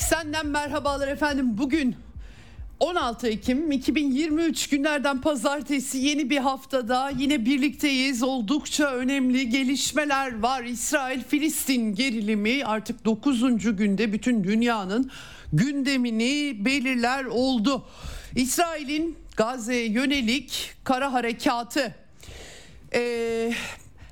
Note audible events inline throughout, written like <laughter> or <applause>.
Eksenden merhabalar efendim. Bugün 16 Ekim 2023 günlerden pazartesi yeni bir haftada yine birlikteyiz. Oldukça önemli gelişmeler var. İsrail-Filistin gerilimi artık 9. günde bütün dünyanın gündemini belirler oldu. İsrail'in Gazze'ye yönelik kara harekatı ee,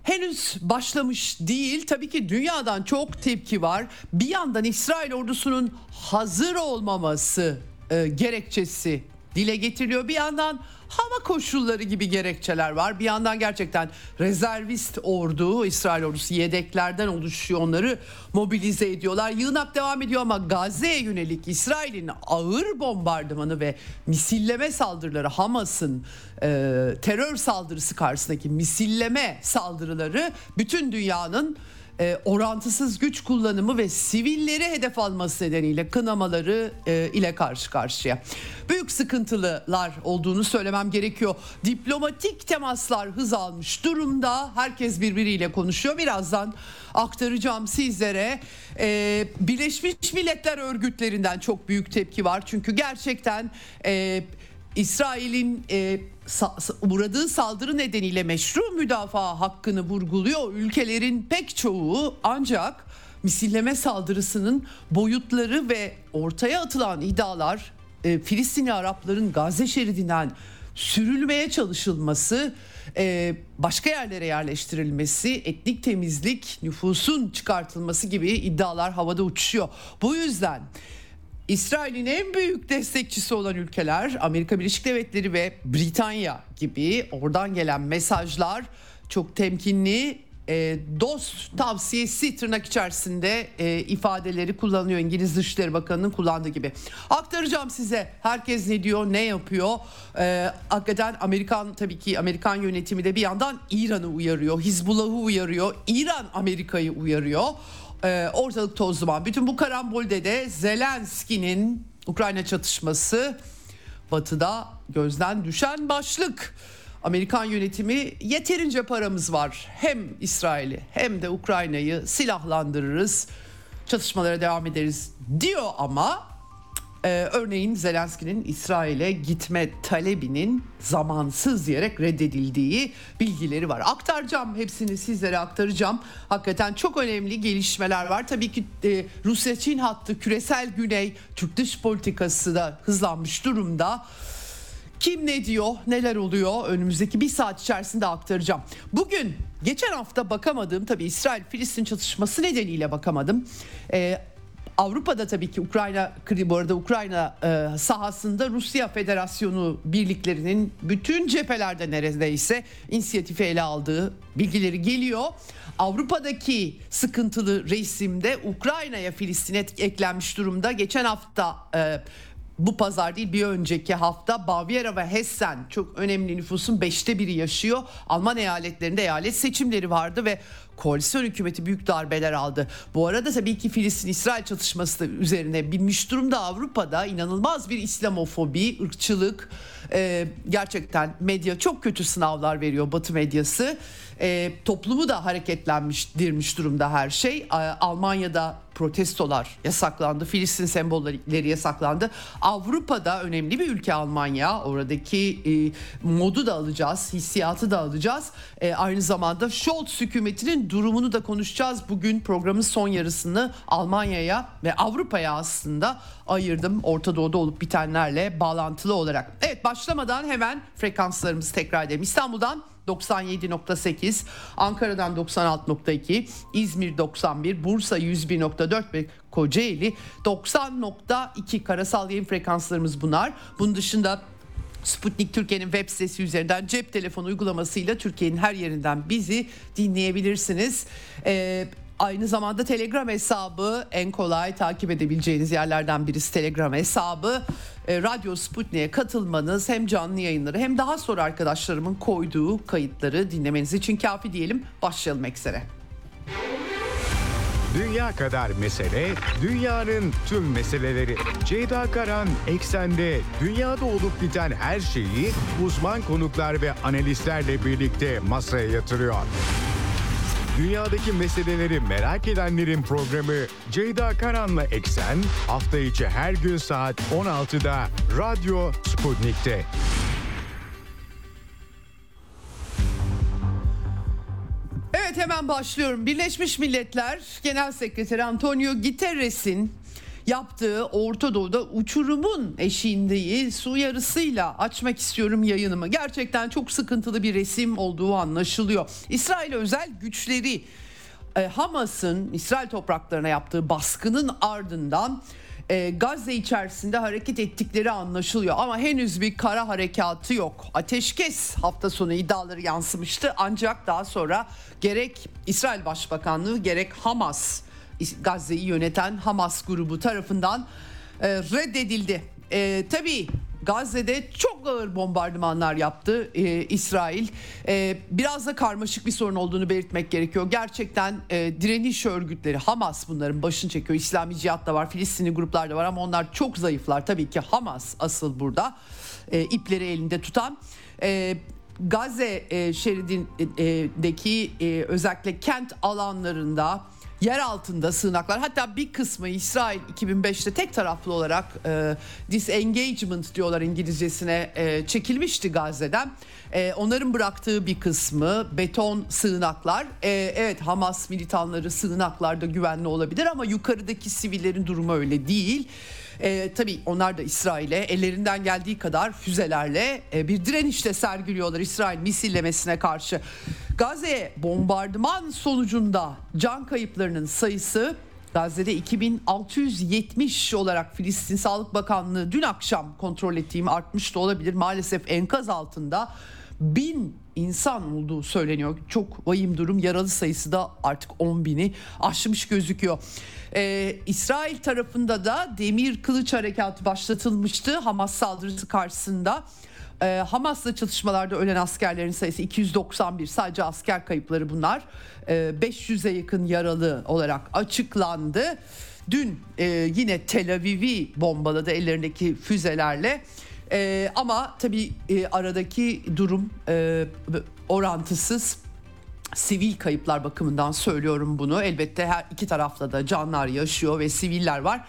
henüz başlamış değil. Tabii ki dünyadan çok tepki var. Bir yandan İsrail ordusunun hazır olmaması e, gerekçesi dile getiriliyor. Bir yandan hava koşulları gibi gerekçeler var. Bir yandan gerçekten rezervist ordu, İsrail ordusu yedeklerden oluşuyor onları mobilize ediyorlar. Yığınak devam ediyor ama Gazze'ye yönelik İsrail'in ağır bombardımanı ve misilleme saldırıları Hamas'ın e, terör saldırısı karşısındaki misilleme saldırıları bütün dünyanın e, orantısız güç kullanımı ve sivilleri hedef alması nedeniyle kınamaları e, ile karşı karşıya. Büyük sıkıntılar olduğunu söylemem gerekiyor. Diplomatik temaslar hız almış durumda. Herkes birbiriyle konuşuyor. Birazdan aktaracağım sizlere. E, Birleşmiş Milletler örgütlerinden çok büyük tepki var. Çünkü gerçekten... E, İsrail'in e, uğradığı saldırı nedeniyle meşru müdafaa hakkını vurguluyor. Ülkelerin pek çoğu ancak misilleme saldırısının boyutları ve ortaya atılan iddialar e, Filistinli Arapların Gazze şeridinden sürülmeye çalışılması, e, başka yerlere yerleştirilmesi, etnik temizlik, nüfusun çıkartılması gibi iddialar havada uçuşuyor. Bu yüzden İsrail'in en büyük destekçisi olan ülkeler Amerika Birleşik Devletleri ve Britanya gibi oradan gelen mesajlar çok temkinli e, dost tavsiyesi tırnak içerisinde e, ifadeleri kullanıyor İngiliz Dışişleri Bakanı'nın kullandığı gibi. Aktaracağım size herkes ne diyor ne yapıyor. E, hakikaten Amerikan tabii ki Amerikan yönetimi de bir yandan İran'ı uyarıyor. Hizbullah'ı uyarıyor. İran Amerika'yı uyarıyor e, ortalık toz duman. Bütün bu karambolde de Zelenski'nin Ukrayna çatışması batıda gözden düşen başlık. Amerikan yönetimi yeterince paramız var. Hem İsrail'i hem de Ukrayna'yı silahlandırırız. Çatışmalara devam ederiz diyor ama ee, örneğin Zelenski'nin İsrail'e gitme talebinin zamansız diyerek reddedildiği bilgileri var. Aktaracağım hepsini sizlere aktaracağım. Hakikaten çok önemli gelişmeler var. Tabii ki e, Rusya-Çin hattı küresel güney Türk dış politikası da hızlanmış durumda. Kim ne diyor, neler oluyor önümüzdeki bir saat içerisinde aktaracağım. Bugün geçen hafta bakamadığım tabii İsrail-Filistin çatışması nedeniyle bakamadım. Ee, Avrupa'da tabii ki Ukrayna bu arada Ukrayna e, sahasında Rusya Federasyonu birliklerinin bütün cephelerde neredeyse inisiyatifi ele aldığı bilgileri geliyor. Avrupa'daki sıkıntılı resimde Ukrayna'ya Filistin'e eklenmiş durumda. Geçen hafta e, bu pazar değil bir önceki hafta Bavyera ve Hessen çok önemli nüfusun beşte biri yaşıyor. Alman eyaletlerinde eyalet seçimleri vardı ve koalisyon hükümeti büyük darbeler aldı. Bu arada tabii ki Filistin-İsrail çatışması üzerine binmiş durumda Avrupa'da inanılmaz bir İslamofobi, ırkçılık e, gerçekten medya çok kötü sınavlar veriyor Batı medyası. E, toplumu da hareketlenmiş durumda her şey. E, Almanya'da protestolar yasaklandı. Filistin sembolleri yasaklandı. Avrupa'da önemli bir ülke Almanya. Oradaki e, modu da alacağız, hissiyatı da alacağız. E, aynı zamanda Scholz hükümetinin durumunu da konuşacağız. Bugün programın son yarısını Almanya'ya ve Avrupa'ya aslında ayırdım. Orta Doğu'da olup bitenlerle bağlantılı olarak. Evet başlamadan hemen frekanslarımızı tekrar edelim. İstanbul'dan 97.8, Ankara'dan 96.2, İzmir 91, Bursa 101.4 ve Kocaeli 90.2 karasal yayın frekanslarımız bunlar. Bunun dışında Sputnik Türkiye'nin web sitesi üzerinden cep telefonu uygulamasıyla Türkiye'nin her yerinden bizi dinleyebilirsiniz. Ee, Aynı zamanda Telegram hesabı en kolay takip edebileceğiniz yerlerden birisi Telegram hesabı. E, Radyo Sputnik'e katılmanız hem canlı yayınları hem daha sonra arkadaşlarımın koyduğu kayıtları dinlemeniz için kafi diyelim. Başlayalım eksere. Dünya kadar mesele, dünyanın tüm meseleleri. Ceyda Karan Eksen'de dünyada olup biten her şeyi uzman konuklar ve analistlerle birlikte masaya yatırıyor. Dünyadaki meseleleri merak edenlerin programı Ceyda Karan'la Eksen hafta içi her gün saat 16'da Radyo Sputnik'te. Evet hemen başlıyorum. Birleşmiş Milletler Genel Sekreteri Antonio Guterres'in yaptığı Orta Doğu'da uçurumun eşiğindeyi su yarısıyla açmak istiyorum yayınımı. Gerçekten çok sıkıntılı bir resim olduğu anlaşılıyor. İsrail özel güçleri e, Hamas'ın İsrail topraklarına yaptığı baskının ardından e, Gazze içerisinde hareket ettikleri anlaşılıyor ama henüz bir kara harekatı yok. Ateşkes hafta sonu iddiaları yansımıştı ancak daha sonra gerek İsrail Başbakanlığı gerek Hamas Gazze'yi yöneten Hamas grubu tarafından e, reddedildi. E, tabii Gazze'de çok ağır bombardımanlar yaptı e, İsrail. E, biraz da karmaşık bir sorun olduğunu belirtmek gerekiyor. Gerçekten e, direniş örgütleri Hamas bunların başını çekiyor. İslami Cihat da var, Filistinli gruplar da var ama onlar çok zayıflar. Tabii ki Hamas asıl burada e, ipleri elinde tutan. E, Gazze e, şeridindeki e, özellikle kent alanlarında yer altında sığınaklar hatta bir kısmı İsrail 2005'te tek taraflı olarak e, disengagement diyorlar İngilizcesine e, çekilmişti Gazze'den. E, onların bıraktığı bir kısmı beton sığınaklar. E, evet Hamas militanları sığınaklarda güvenli olabilir ama yukarıdaki sivillerin durumu öyle değil. E, tabii onlar da İsrail'e ellerinden geldiği kadar füzelerle e, bir direnişte sergiliyorlar İsrail misillemesine karşı. Gazze bombardıman sonucunda can kayıplarının sayısı Gazze'de 2670 olarak Filistin Sağlık Bakanlığı dün akşam kontrol ettiğim artmış da olabilir. Maalesef enkaz altında bin insan olduğu söyleniyor. Çok vahim durum. Yaralı sayısı da artık 10 bini aşmış gözüküyor. Ee, İsrail tarafında da demir kılıç harekatı başlatılmıştı Hamas saldırısı karşısında. Ee, Hamas'la çatışmalarda ölen askerlerin sayısı 291 sadece asker kayıpları bunlar. Ee, 500'e yakın yaralı olarak açıklandı. Dün e, yine Tel Aviv'i bombaladı ellerindeki füzelerle. E, ama tabii e, aradaki durum e, orantısız sivil kayıplar bakımından söylüyorum bunu. Elbette her iki tarafta da canlar yaşıyor ve siviller var.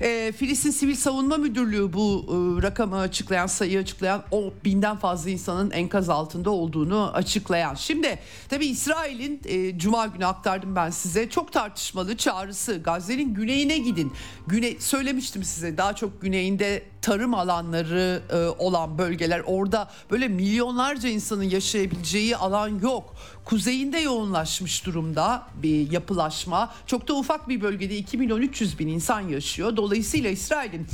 E, Filistin Sivil Savunma Müdürlüğü bu e, rakamı açıklayan, sayıyı açıklayan o binden fazla insanın enkaz altında olduğunu açıklayan. Şimdi tabi İsrail'in e, Cuma günü aktardım ben size çok tartışmalı çağrısı Gazze'nin güneyine gidin. Güne söylemiştim size daha çok güneyinde tarım alanları e, olan bölgeler orada böyle milyonlarca insanın yaşayabileceği alan yok. Kuzeyinde yoğunlaşmış durumda bir yapılaşma. Çok da ufak bir bölgede 2 milyon 300 bin insan yaşıyor. Dolayısıyla İsrail'in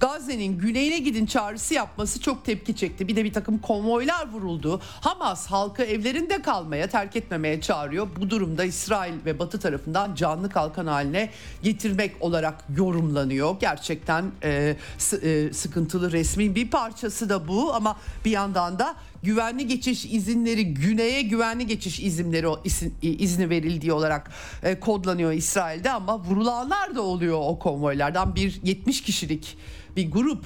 Gazze'nin güneyine gidin çağrısı yapması çok tepki çekti. Bir de bir takım konvoylar vuruldu. Hamas halkı evlerinde kalmaya, terk etmemeye çağırıyor. Bu durumda İsrail ve Batı tarafından canlı kalkan haline getirmek olarak yorumlanıyor. Gerçekten e, e, sıkıntılı resmin bir parçası da bu. Ama bir yandan da güvenli geçiş izinleri güneye güvenli geçiş izinleri o isin, izni verildiği olarak e, kodlanıyor İsrail'de. Ama vurulanlar da oluyor o konvoylardan. Bir 70 kişilik bir grup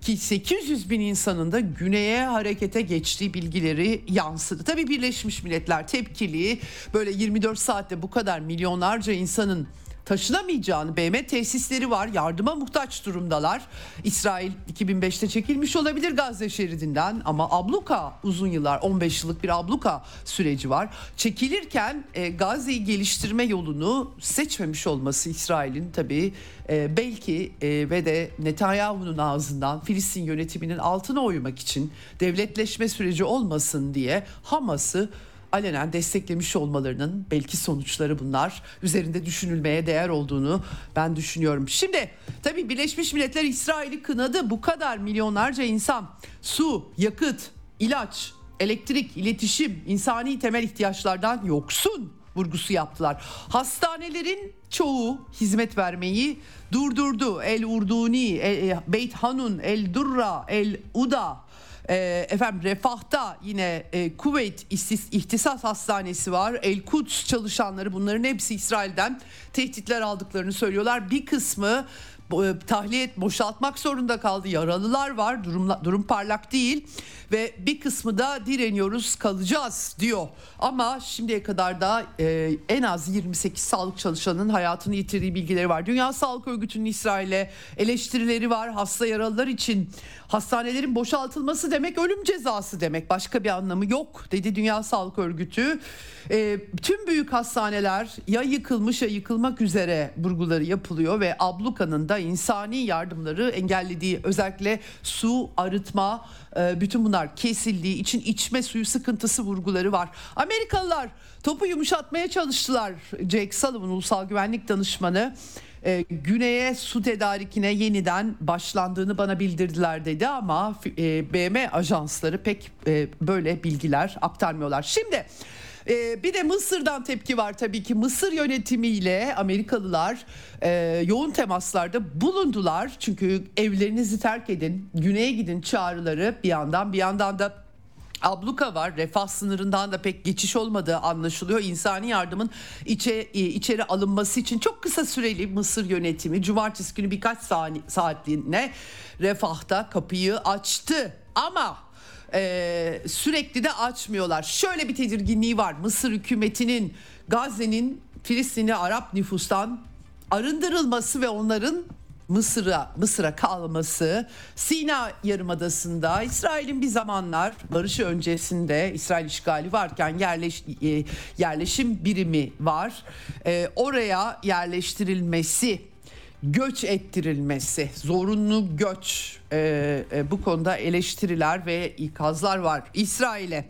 ki 800 bin insanın da güneye harekete geçtiği bilgileri yansıdı. Tabii Birleşmiş Milletler tepkili böyle 24 saatte bu kadar milyonlarca insanın taşınamayacağını BM tesisleri var yardıma muhtaç durumdalar. İsrail 2005'te çekilmiş olabilir Gazze şeridinden ama abluka uzun yıllar 15 yıllık bir abluka süreci var. Çekilirken e, Gazze'yi geliştirme yolunu seçmemiş olması İsrail'in tabii e, belki e, ve de Netanyahu'nun ağzından Filistin yönetiminin altına oymak için devletleşme süreci olmasın diye Hamas'ı alenen desteklemiş olmalarının belki sonuçları bunlar. Üzerinde düşünülmeye değer olduğunu ben düşünüyorum. Şimdi tabii Birleşmiş Milletler İsrail'i kınadı. Bu kadar milyonlarca insan su, yakıt, ilaç, elektrik, iletişim, insani temel ihtiyaçlardan yoksun vurgusu yaptılar. Hastanelerin çoğu hizmet vermeyi durdurdu. El Urduni, El, Beyt Hanun, El Durra, El Uda, e, efendim Refah'ta yine e, Kuveyt İhtisas Hastanesi var. El Kuds çalışanları bunların hepsi İsrail'den tehditler aldıklarını söylüyorlar. Bir kısmı e, tahliye boşaltmak zorunda kaldı. Yaralılar var. Durum durum parlak değil ve bir kısmı da direniyoruz kalacağız diyor. Ama şimdiye kadar da e, en az 28 sağlık çalışanının hayatını yitirdiği bilgileri var. Dünya Sağlık Örgütü'nün İsrail'e eleştirileri var. Hasta yaralılar için hastanelerin boşaltılması demek ölüm cezası demek. Başka bir anlamı yok dedi Dünya Sağlık Örgütü. E, tüm büyük hastaneler ya yıkılmış ya yıkılmak üzere vurguları yapılıyor ve abluka'nın da insani yardımları engellediği özellikle su, arıtma, e, bütün bunlar kesildiği için içme suyu sıkıntısı vurguları var. Amerikalılar topu yumuşatmaya çalıştılar. Jake Sullivan ulusal güvenlik danışmanı e, güneye su tedarikine yeniden başlandığını bana bildirdiler dedi ama e, BM ajansları pek böyle bilgiler aktarmıyorlar. Şimdi ee, bir de Mısır'dan tepki var tabii ki. Mısır yönetimiyle Amerikalılar e, yoğun temaslarda bulundular. Çünkü evlerinizi terk edin, güneye gidin çağrıları bir yandan bir yandan da abluka var. Refah sınırından da pek geçiş olmadığı anlaşılıyor. İnsani yardımın içe, e, içeri alınması için çok kısa süreli Mısır yönetimi cumartesi günü birkaç saatliğine refahta kapıyı açtı. Ama e, sürekli de açmıyorlar. Şöyle bir tedirginliği var. Mısır hükümetinin Gazze'nin Filistinli Arap nüfustan arındırılması ve onların Mısır'a Mısır'a kalması Sina Yarımadası'nda İsrail'in bir zamanlar barışı öncesinde İsrail işgali varken yerleş, e, yerleşim birimi var. E, oraya yerleştirilmesi göç ettirilmesi, zorunlu göç e, e, bu konuda eleştiriler ve ikazlar var İsrail'e.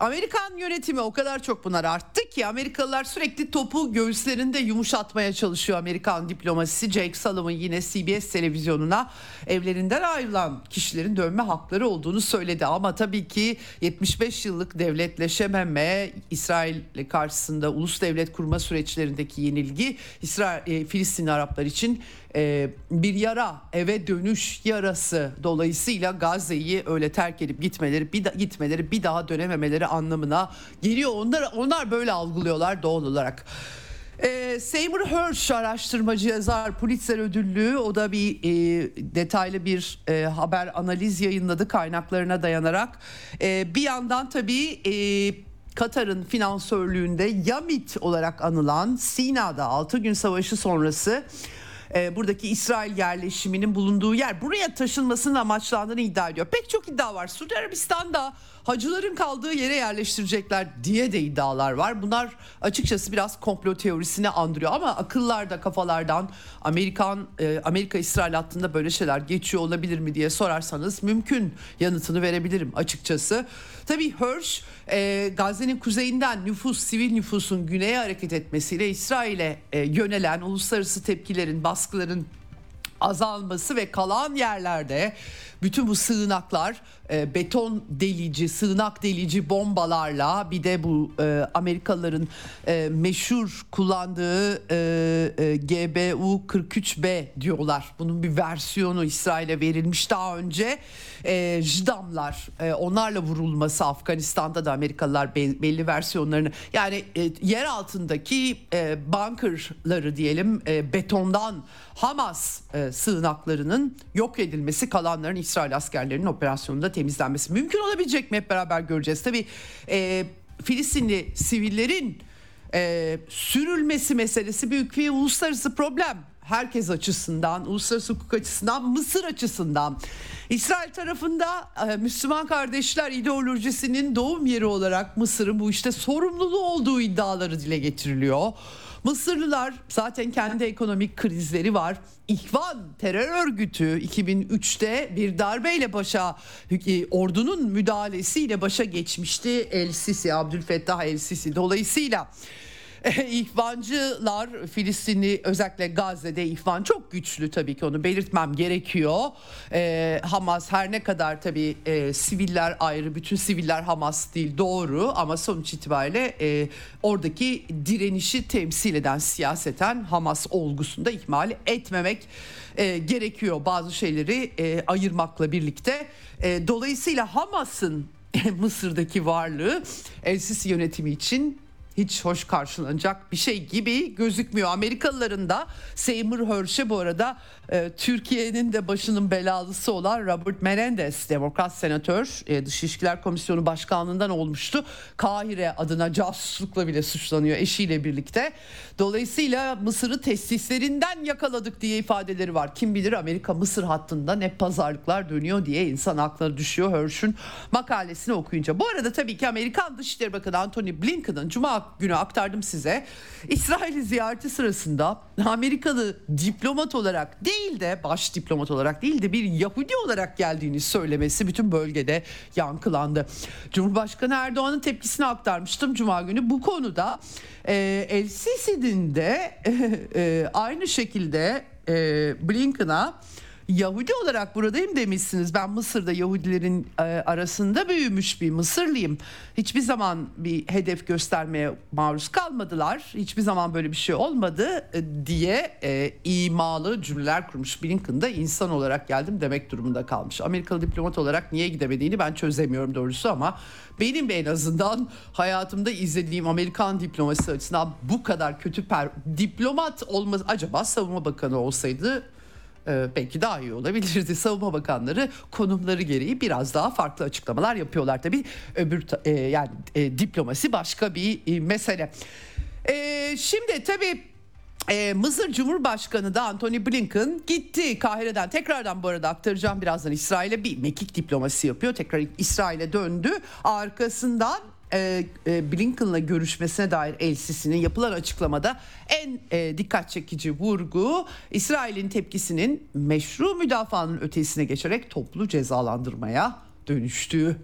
Amerikan yönetimi o kadar çok bunlar arttı ki Amerikalılar sürekli topu göğüslerinde yumuşatmaya çalışıyor Amerikan diplomasisi. Jake Sullivan yine CBS televizyonuna evlerinden ayrılan kişilerin dönme hakları olduğunu söyledi. Ama tabii ki 75 yıllık devletleşememe, İsrail karşısında ulus devlet kurma süreçlerindeki yenilgi İsrail, e, Filistin Araplar için e, bir yara eve dönüş yarası dolayısıyla Gazze'yi öyle terk edip gitmeleri bir da, gitmeleri bir daha dönememeleri anlamına geliyor. Onlar onlar böyle algılıyorlar doğal olarak. E, Seymour Hersh araştırmacı yazar Pulitzer ödüllü o da bir e, detaylı bir e, haber analiz yayınladı kaynaklarına dayanarak. E, bir yandan tabii e, Katar'ın finansörlüğünde Yamit olarak anılan Sina'da 6 gün savaşı sonrası e, buradaki İsrail yerleşiminin bulunduğu yer buraya taşınmasının amaçlandığını iddia ediyor. Pek çok iddia var. Suudi Arabistan'da hacıların kaldığı yere yerleştirecekler diye de iddialar var. Bunlar açıkçası biraz komplo teorisini andırıyor ama akıllarda kafalardan Amerikan e, Amerika İsrail hattında böyle şeyler geçiyor olabilir mi diye sorarsanız mümkün yanıtını verebilirim açıkçası. Tabii Hirsch e, Gazze'nin kuzeyinden nüfus, sivil nüfusun güneye hareket etmesiyle İsrail'e e, yönelen uluslararası tepkilerin, baskıların azalması ve kalan yerlerde bütün bu sığınaklar e, beton delici, sığınak delici bombalarla bir de bu e, Amerikalıların e, meşhur kullandığı e, e, GBU 43B diyorlar. Bunun bir versiyonu İsrail'e verilmiş daha önce. E, JDAM'lar e, onlarla vurulması Afganistan'da da Amerikalılar be, belli versiyonlarını yani e, yer altındaki e, bunkerları diyelim e, betondan Hamas e, sığınaklarının yok edilmesi kalanların İsrail askerlerinin operasyonunda temizlenmesi mümkün olabilecek mi hep beraber göreceğiz. Tabi e, Filistinli sivillerin e, sürülmesi meselesi büyük bir uluslararası problem. herkes açısından, uluslararası hukuk açısından, Mısır açısından. İsrail tarafında e, Müslüman kardeşler ideolojisinin doğum yeri olarak Mısır'ın bu işte sorumluluğu olduğu iddiaları dile getiriliyor. Mısırlılar zaten kendi ekonomik krizleri var. İhvan terör örgütü 2003'te bir darbeyle başa e, ordunun müdahalesiyle başa geçmişti El Sisi Abdülfettah El Sisi dolayısıyla <laughs> İhvancılar Filistinli özellikle Gazze'de ihvan çok güçlü tabii ki onu belirtmem gerekiyor. Ee, Hamas her ne kadar tabii e, siviller ayrı bütün siviller Hamas değil doğru ama sonuç itibariyle e, oradaki direnişi temsil eden siyaseten Hamas olgusunda ihmal etmemek e, gerekiyor bazı şeyleri e, ayırmakla birlikte. E, dolayısıyla Hamas'ın <laughs> Mısır'daki varlığı El Sisi yönetimi için hiç hoş karşılanacak bir şey gibi gözükmüyor. Amerikalıların da Seymour Hersh'e bu arada e, Türkiye'nin de başının belalısı olan Robert Menendez demokrat senatör e, Dış İlişkiler Komisyonu Başkanlığından olmuştu. Kahire adına casuslukla bile suçlanıyor eşiyle birlikte. Dolayısıyla Mısır'ı testislerinden yakaladık diye ifadeleri var. Kim bilir Amerika Mısır hattında ne pazarlıklar dönüyor diye insan aklına düşüyor Hersh'ün makalesini okuyunca. Bu arada tabii ki Amerikan Dışişleri Bakanı Antony Blinken'ın Cuma günü aktardım size. İsrail'i ziyareti sırasında Amerikalı diplomat olarak değil de baş diplomat olarak değil de bir Yahudi olarak geldiğini söylemesi bütün bölgede yankılandı. Cumhurbaşkanı Erdoğan'ın tepkisini aktarmıştım Cuma günü. Bu konuda e, El Sisi'nin de <laughs> e, aynı şekilde e, Blinken'a Yahudi olarak buradayım demişsiniz. Ben Mısır'da Yahudilerin e, arasında büyümüş bir Mısırlıyım. Hiçbir zaman bir hedef göstermeye maruz kalmadılar. Hiçbir zaman böyle bir şey olmadı e, diye e, imalı cümleler kurmuş. Blinken'da insan olarak geldim demek durumunda kalmış. Amerikalı diplomat olarak niye gidemediğini ben çözemiyorum doğrusu ama benim en azından hayatımda izlediğim Amerikan diplomasi açısından bu kadar kötü per diplomat olmaz acaba savunma bakanı olsaydı e, belki daha iyi olabilirdi. <laughs> Savunma bakanları konumları gereği biraz daha farklı açıklamalar yapıyorlar tabii. Öbür e, yani e, diplomasi başka bir e, mesele. Şimdi tabii e, Mısır Cumhurbaşkanı da Anthony Blinken gitti Kahire'den tekrardan bu arada aktaracağım birazdan İsrail'e bir mekik diplomasi yapıyor tekrar İsrail'e döndü arkasından e, e, Blinken'la görüşmesine dair El Sisi'nin yapılan açıklamada en e, dikkat çekici vurgu İsrail'in tepkisinin meşru müdafaanın ötesine geçerek toplu cezalandırmaya dönüştüğü.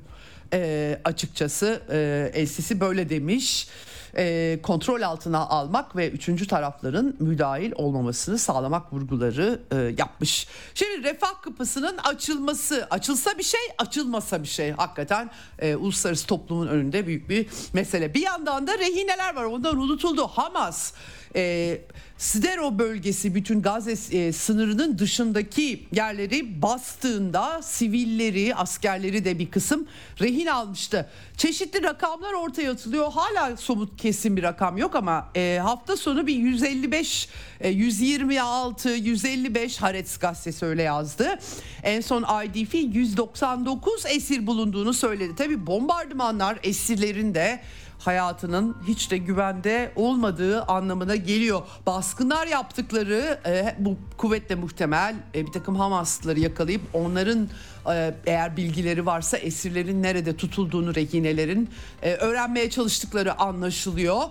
E, açıkçası e, El Sisi böyle demiş e, kontrol altına almak ve üçüncü tarafların müdahil olmamasını sağlamak vurguları e, yapmış. Şimdi refah kapısının açılması, açılsa bir şey, açılmasa bir şey. Hakikaten e, uluslararası toplumun önünde büyük bir mesele. Bir yandan da rehineler var, ondan unutuldu. Hamas e, Sidero bölgesi bütün Gazze e, sınırının dışındaki yerleri bastığında sivilleri, askerleri de bir kısım rehin almıştı. Çeşitli rakamlar ortaya atılıyor. Hala somut kesin bir rakam yok ama e, hafta sonu bir 155, e, 126, 155 Haaretz gazetesi öyle yazdı. En son IDF 199 esir bulunduğunu söyledi. Tabi bombardımanlar esirlerin de hayatının hiç de güvende olmadığı anlamına geliyor. Baskınlar yaptıkları e, bu kuvvetle muhtemel e, bir takım Hamaslıları yakalayıp onların e, eğer bilgileri varsa esirlerin nerede tutulduğunu rehinelerin e, öğrenmeye çalıştıkları anlaşılıyor.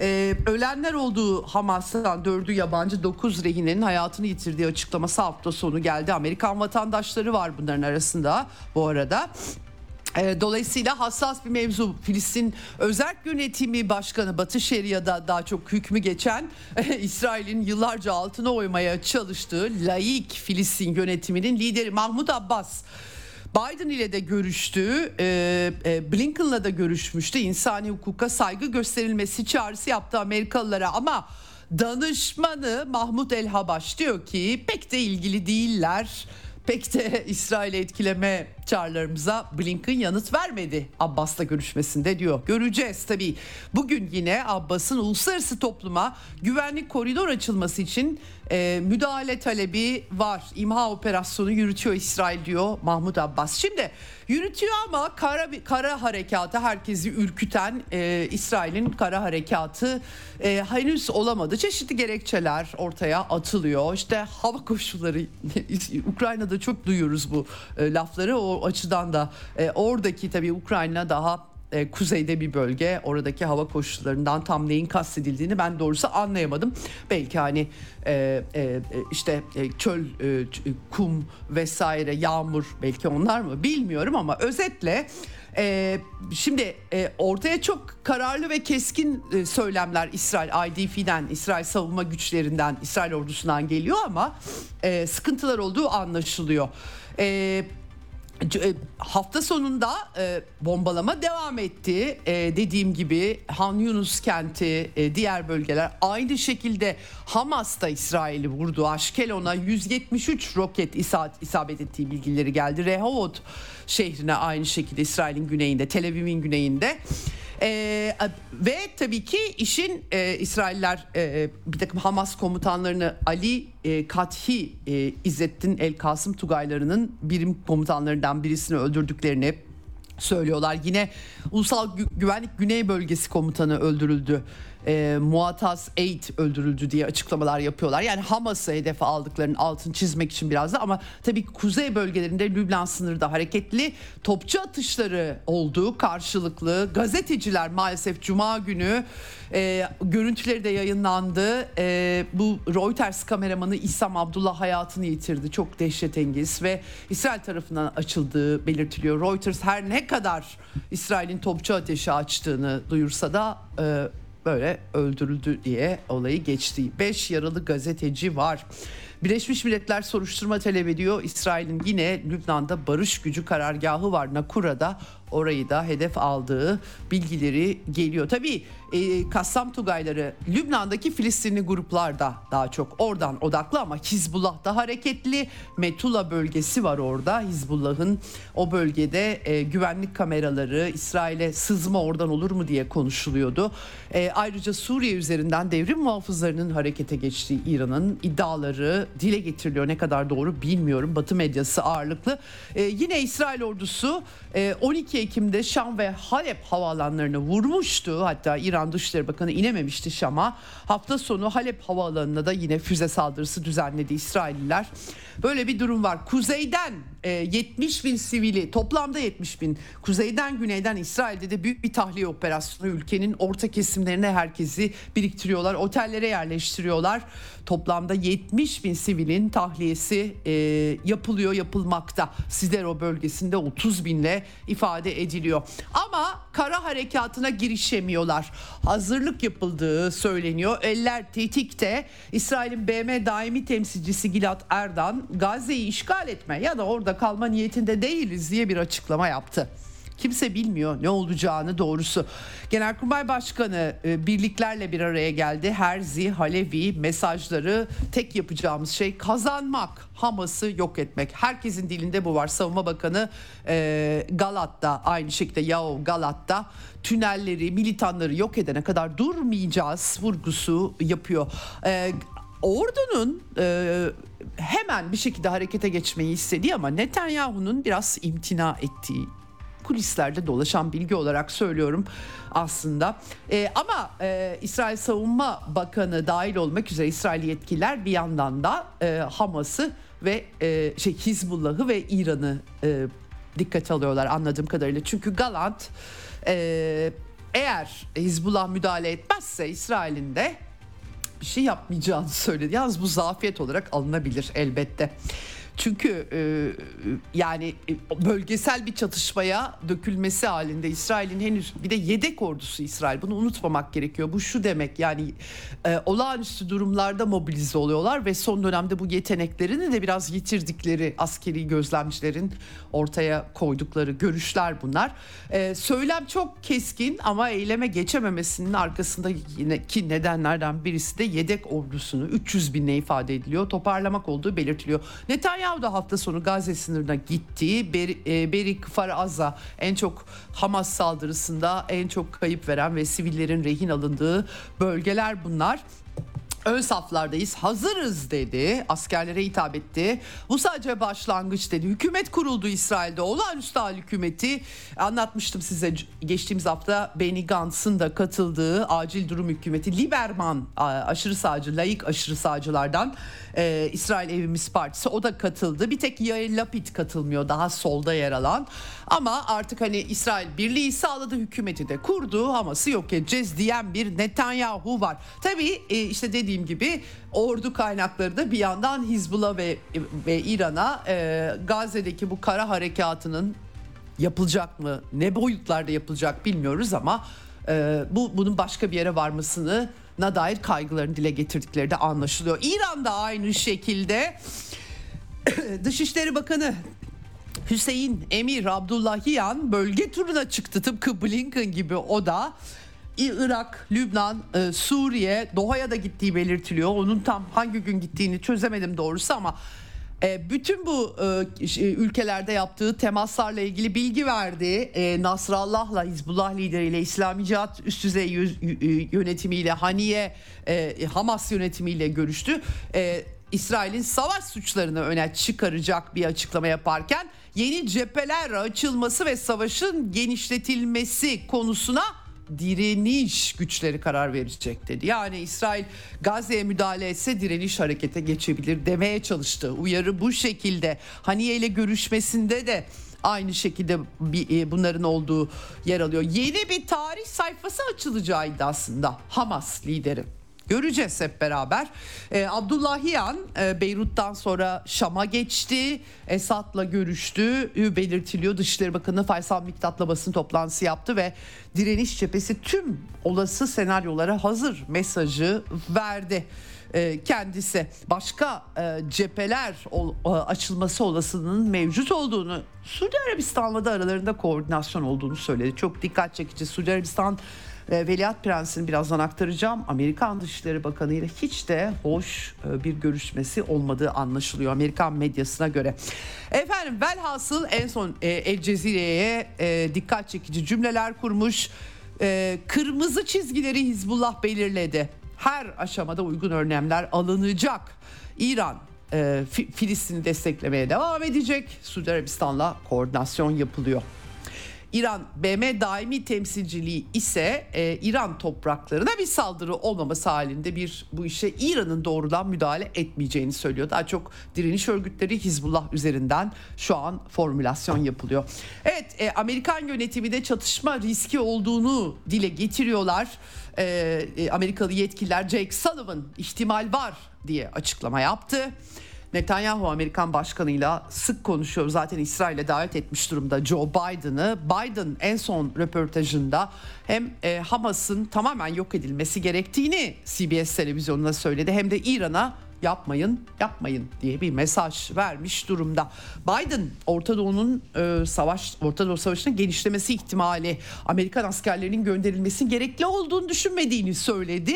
E, ölenler olduğu Hamas'tan dördü yabancı dokuz rehinenin hayatını yitirdiği açıklaması hafta sonu geldi. Amerikan vatandaşları var bunların arasında bu arada. E, dolayısıyla hassas bir mevzu. Filistin Özel Yönetimi Başkanı Batı Şeria'da daha çok hükmü geçen <laughs> İsrail'in yıllarca altına oymaya çalıştığı laik Filistin yönetiminin lideri Mahmut Abbas Biden ile de görüştü, e, Blinken'la da görüşmüştü. İnsani hukuka saygı gösterilmesi çağrısı yaptı Amerikalılara ama danışmanı Mahmut El Habaş diyor ki pek de ilgili değiller pek de <laughs> İsrail'i etkileme çağrılarımıza Blinken yanıt vermedi Abbas'la görüşmesinde diyor. Göreceğiz tabii. Bugün yine Abbas'ın uluslararası topluma güvenlik koridor açılması için e, müdahale talebi var. İmha operasyonu yürütüyor İsrail diyor Mahmut Abbas. Şimdi yürütüyor ama kara kara harekatı herkesi ürküten e, İsrail'in kara harekatı e, henüz olamadı. Çeşitli gerekçeler ortaya atılıyor. İşte hava koşulları <laughs> Ukrayna'da çok duyuyoruz bu e, lafları. O açıdan da e, oradaki tabii Ukrayna daha e, kuzeyde bir bölge oradaki hava koşullarından tam neyin kastedildiğini ben doğrusu anlayamadım. Belki hani e, e, işte e, çöl, e, kum vesaire yağmur belki onlar mı bilmiyorum ama özetle e, şimdi e, ortaya çok kararlı ve keskin e, söylemler İsrail IDF'den, İsrail savunma güçlerinden, İsrail ordusundan geliyor ama e, sıkıntılar olduğu anlaşılıyor. E, e, hafta sonunda e, bombalama devam etti. E, dediğim gibi Han Yunus kenti, e, diğer bölgeler aynı şekilde Hamas da İsrail'i vurdu. Aşkelon'a 173 roket isabet ettiği bilgileri geldi. Rehovot şehrine aynı şekilde İsrail'in güneyinde, Tel Aviv'in güneyinde. E, ve tabii ki işin e, İsrailler e, bir takım Hamas komutanlarını Ali e, Kathi e, İzzettin El Kasım Tugaylarının birim komutanlarından birisini öldürdüklerini söylüyorlar. Yine Ulusal Gü- Güvenlik Güney Bölgesi Komutanı öldürüldü e, Muataz Eid öldürüldü diye açıklamalar yapıyorlar. Yani Hamas'ı hedefe aldıklarının altını çizmek için biraz da ama tabii kuzey bölgelerinde Lübnan sınırda hareketli topçu atışları olduğu karşılıklı gazeteciler maalesef cuma günü e, görüntüleri de yayınlandı. E, bu Reuters kameramanı İsam Abdullah hayatını yitirdi. Çok dehşetengiz ve İsrail tarafından açıldığı belirtiliyor. Reuters her ne kadar İsrail'in topçu ateşi açtığını duyursa da e, böyle öldürüldü diye olayı geçti. 5 yaralı gazeteci var. Birleşmiş Milletler soruşturma talep ediyor. İsrail'in yine Lübnan'da barış gücü karargahı var Nakura'da orayı da hedef aldığı bilgileri geliyor. Tabii e, Kassam Tugayları Lübnan'daki Filistinli gruplar da daha çok oradan odaklı ama Hizbullah da hareketli. Metula bölgesi var orada. Hizbullah'ın o bölgede e, güvenlik kameraları İsrail'e sızma oradan olur mu diye konuşuluyordu. E, ayrıca Suriye üzerinden devrim muhafızlarının harekete geçtiği İran'ın iddiaları dile getiriliyor. Ne kadar doğru bilmiyorum. Batı medyası ağırlıklı. E, yine İsrail ordusu e, 12 Ekim'de Şam ve Halep havaalanlarını vurmuştu. Hatta İran Dışişleri Bakanı inememişti Şam'a. Hafta sonu Halep havaalanına da yine füze saldırısı düzenledi İsrailliler. Böyle bir durum var. Kuzeyden e, 70 bin sivili toplamda 70 bin kuzeyden güneyden İsrail'de de büyük bir tahliye operasyonu ülkenin orta kesimlerine herkesi biriktiriyorlar. Otellere yerleştiriyorlar. Toplamda 70 bin sivilin tahliyesi e, yapılıyor yapılmakta. Sidero bölgesinde 30 binle ifade ediliyor. Ama kara harekatına girişemiyorlar. Hazırlık yapıldığı söyleniyor. Eller tetikte. İsrail'in BM daimi temsilcisi Gilad Erdan Gazze'yi işgal etme ya da orada kalma niyetinde değiliz diye bir açıklama yaptı. Kimse bilmiyor ne olacağını doğrusu. Genelkurmay Başkanı e, birliklerle bir araya geldi. Herzi, Halevi mesajları tek yapacağımız şey kazanmak. Hamas'ı yok etmek. Herkesin dilinde bu var. Savunma Bakanı e, Galat'ta aynı şekilde Yao Galat'ta tünelleri, militanları yok edene kadar durmayacağız vurgusu yapıyor. E, ordunun e, hemen bir şekilde harekete geçmeyi istediği ama Netanyahu'nun biraz imtina ettiği kulislerde dolaşan bilgi olarak söylüyorum aslında. E, ama e, İsrail Savunma Bakanı dahil olmak üzere İsrail yetkililer bir yandan da e, Hamas'ı ve e, şey Hizbullah'ı ve İran'ı e, dikkate alıyorlar anladığım kadarıyla. Çünkü Galant e, eğer Hizbullah müdahale etmezse İsrail'in de bir şey yapmayacağını söyledi. Yalnız bu zafiyet olarak alınabilir elbette. Çünkü e, yani e, bölgesel bir çatışmaya dökülmesi halinde İsrail'in henüz bir de yedek ordusu İsrail bunu unutmamak gerekiyor. Bu şu demek yani e, olağanüstü durumlarda mobilize oluyorlar ve son dönemde bu yeteneklerini de biraz yitirdikleri askeri gözlemcilerin ortaya koydukları görüşler bunlar. E, söylem çok keskin ama eyleme geçememesinin arkasında yine ki nedenlerden birisi de yedek ordusunu 300 binle ifade ediliyor toparlamak olduğu belirtiliyor. Netanyahu Netanyahu da hafta sonu Gazze sınırına gitti. Beri, e, Beri Kfar Azza en çok Hamas saldırısında en çok kayıp veren ve sivillerin rehin alındığı bölgeler bunlar ön saflardayız hazırız dedi. Askerlere hitap etti. Bu sadece başlangıç dedi. Hükümet kuruldu İsrail'de. Olağanüstü hal hükümeti. Anlatmıştım size geçtiğimiz hafta Benny Gantz'ın da katıldığı acil durum hükümeti Liberman aşırı sağcı layık aşırı sağcılardan e, İsrail Evimiz Partisi. O da katıldı. Bir tek Yair Lapid katılmıyor. Daha solda yer alan. Ama artık hani İsrail birliği sağladı hükümeti de kurdu. Hamas'ı yok edeceğiz diyen bir Netanyahu var. Tabii e, işte dediğim dediğim gibi ordu kaynakları da bir yandan Hizbullah ve ve İran'a e, Gazze'deki bu kara harekatının yapılacak mı ne boyutlarda yapılacak bilmiyoruz ama e, bu bunun başka bir yere varmasını na dair kaygılarını dile getirdikleri de anlaşılıyor. İran da aynı şekilde. <coughs> Dışişleri Bakanı Hüseyin Emir Abdullahiyan bölge turuna çıktı. Tıpkı Blinken gibi o da Irak, Lübnan, e, Suriye, Doha'ya da gittiği belirtiliyor. Onun tam hangi gün gittiğini çözemedim doğrusu ama e, bütün bu e, ülkelerde yaptığı temaslarla ilgili bilgi verdi. Nasrallah'la, Hizbullah lideriyle, İslami Cihat üst düzey yönetimiyle, Haniye, Hamas yönetimiyle görüştü. İsrail'in savaş suçlarını öne çıkaracak bir açıklama yaparken yeni cepheler açılması ve savaşın genişletilmesi konusuna direniş güçleri karar verecek dedi. Yani İsrail Gazze'ye müdahale etse direniş harekete geçebilir demeye çalıştı. Uyarı bu şekilde. Haniye ile görüşmesinde de aynı şekilde e, bunların olduğu yer alıyor. Yeni bir tarih sayfası açılacağı iddiasında Hamas lideri. Göreceğiz hep beraber. Ee, Abdullahiyan e, Beyrut'tan sonra Şam'a geçti. Esad'la görüştü. Belirtiliyor. Dışişleri Bakanı Faysal Miktat'la basın toplantısı yaptı ve direniş cephesi tüm olası senaryolara hazır mesajı verdi e, kendisi başka e, cepheler açılması olasılığının mevcut olduğunu Suudi Arabistan'la da aralarında koordinasyon olduğunu söyledi. Çok dikkat çekici. Suudi Arabistan Veliaht Prens'in birazdan aktaracağım. Amerikan Dışişleri Bakanı ile hiç de hoş e, bir görüşmesi olmadığı anlaşılıyor Amerikan medyasına göre. Efendim velhasıl en son e, El Cezire'ye e, dikkat çekici cümleler kurmuş. Kırmızı çizgileri Hizbullah belirledi. Her aşamada uygun önlemler alınacak. İran Filistin'i desteklemeye devam edecek. Suudi Arabistan'la koordinasyon yapılıyor. İran BM daimi temsilciliği ise e, İran topraklarına bir saldırı olmaması halinde bir bu işe İran'ın doğrudan müdahale etmeyeceğini söylüyor. Daha çok direniş örgütleri Hizbullah üzerinden şu an formülasyon yapılıyor. Evet e, Amerikan yönetimi de çatışma riski olduğunu dile getiriyorlar. E, e, Amerikalı yetkililer Jake Sullivan ihtimal var diye açıklama yaptı. Netanyahu Amerikan başkanıyla sık konuşuyor. Zaten İsrail'e davet etmiş durumda Joe Biden'ı. Biden en son röportajında hem e, Hamas'ın tamamen yok edilmesi gerektiğini CBS televizyonuna söyledi hem de İran'a yapmayın yapmayın diye bir mesaj vermiş durumda. Biden Orta Doğu'nun e, savaş Orta Doğu Savaşı'nın genişlemesi ihtimali Amerikan askerlerinin gönderilmesi gerekli olduğunu düşünmediğini söyledi.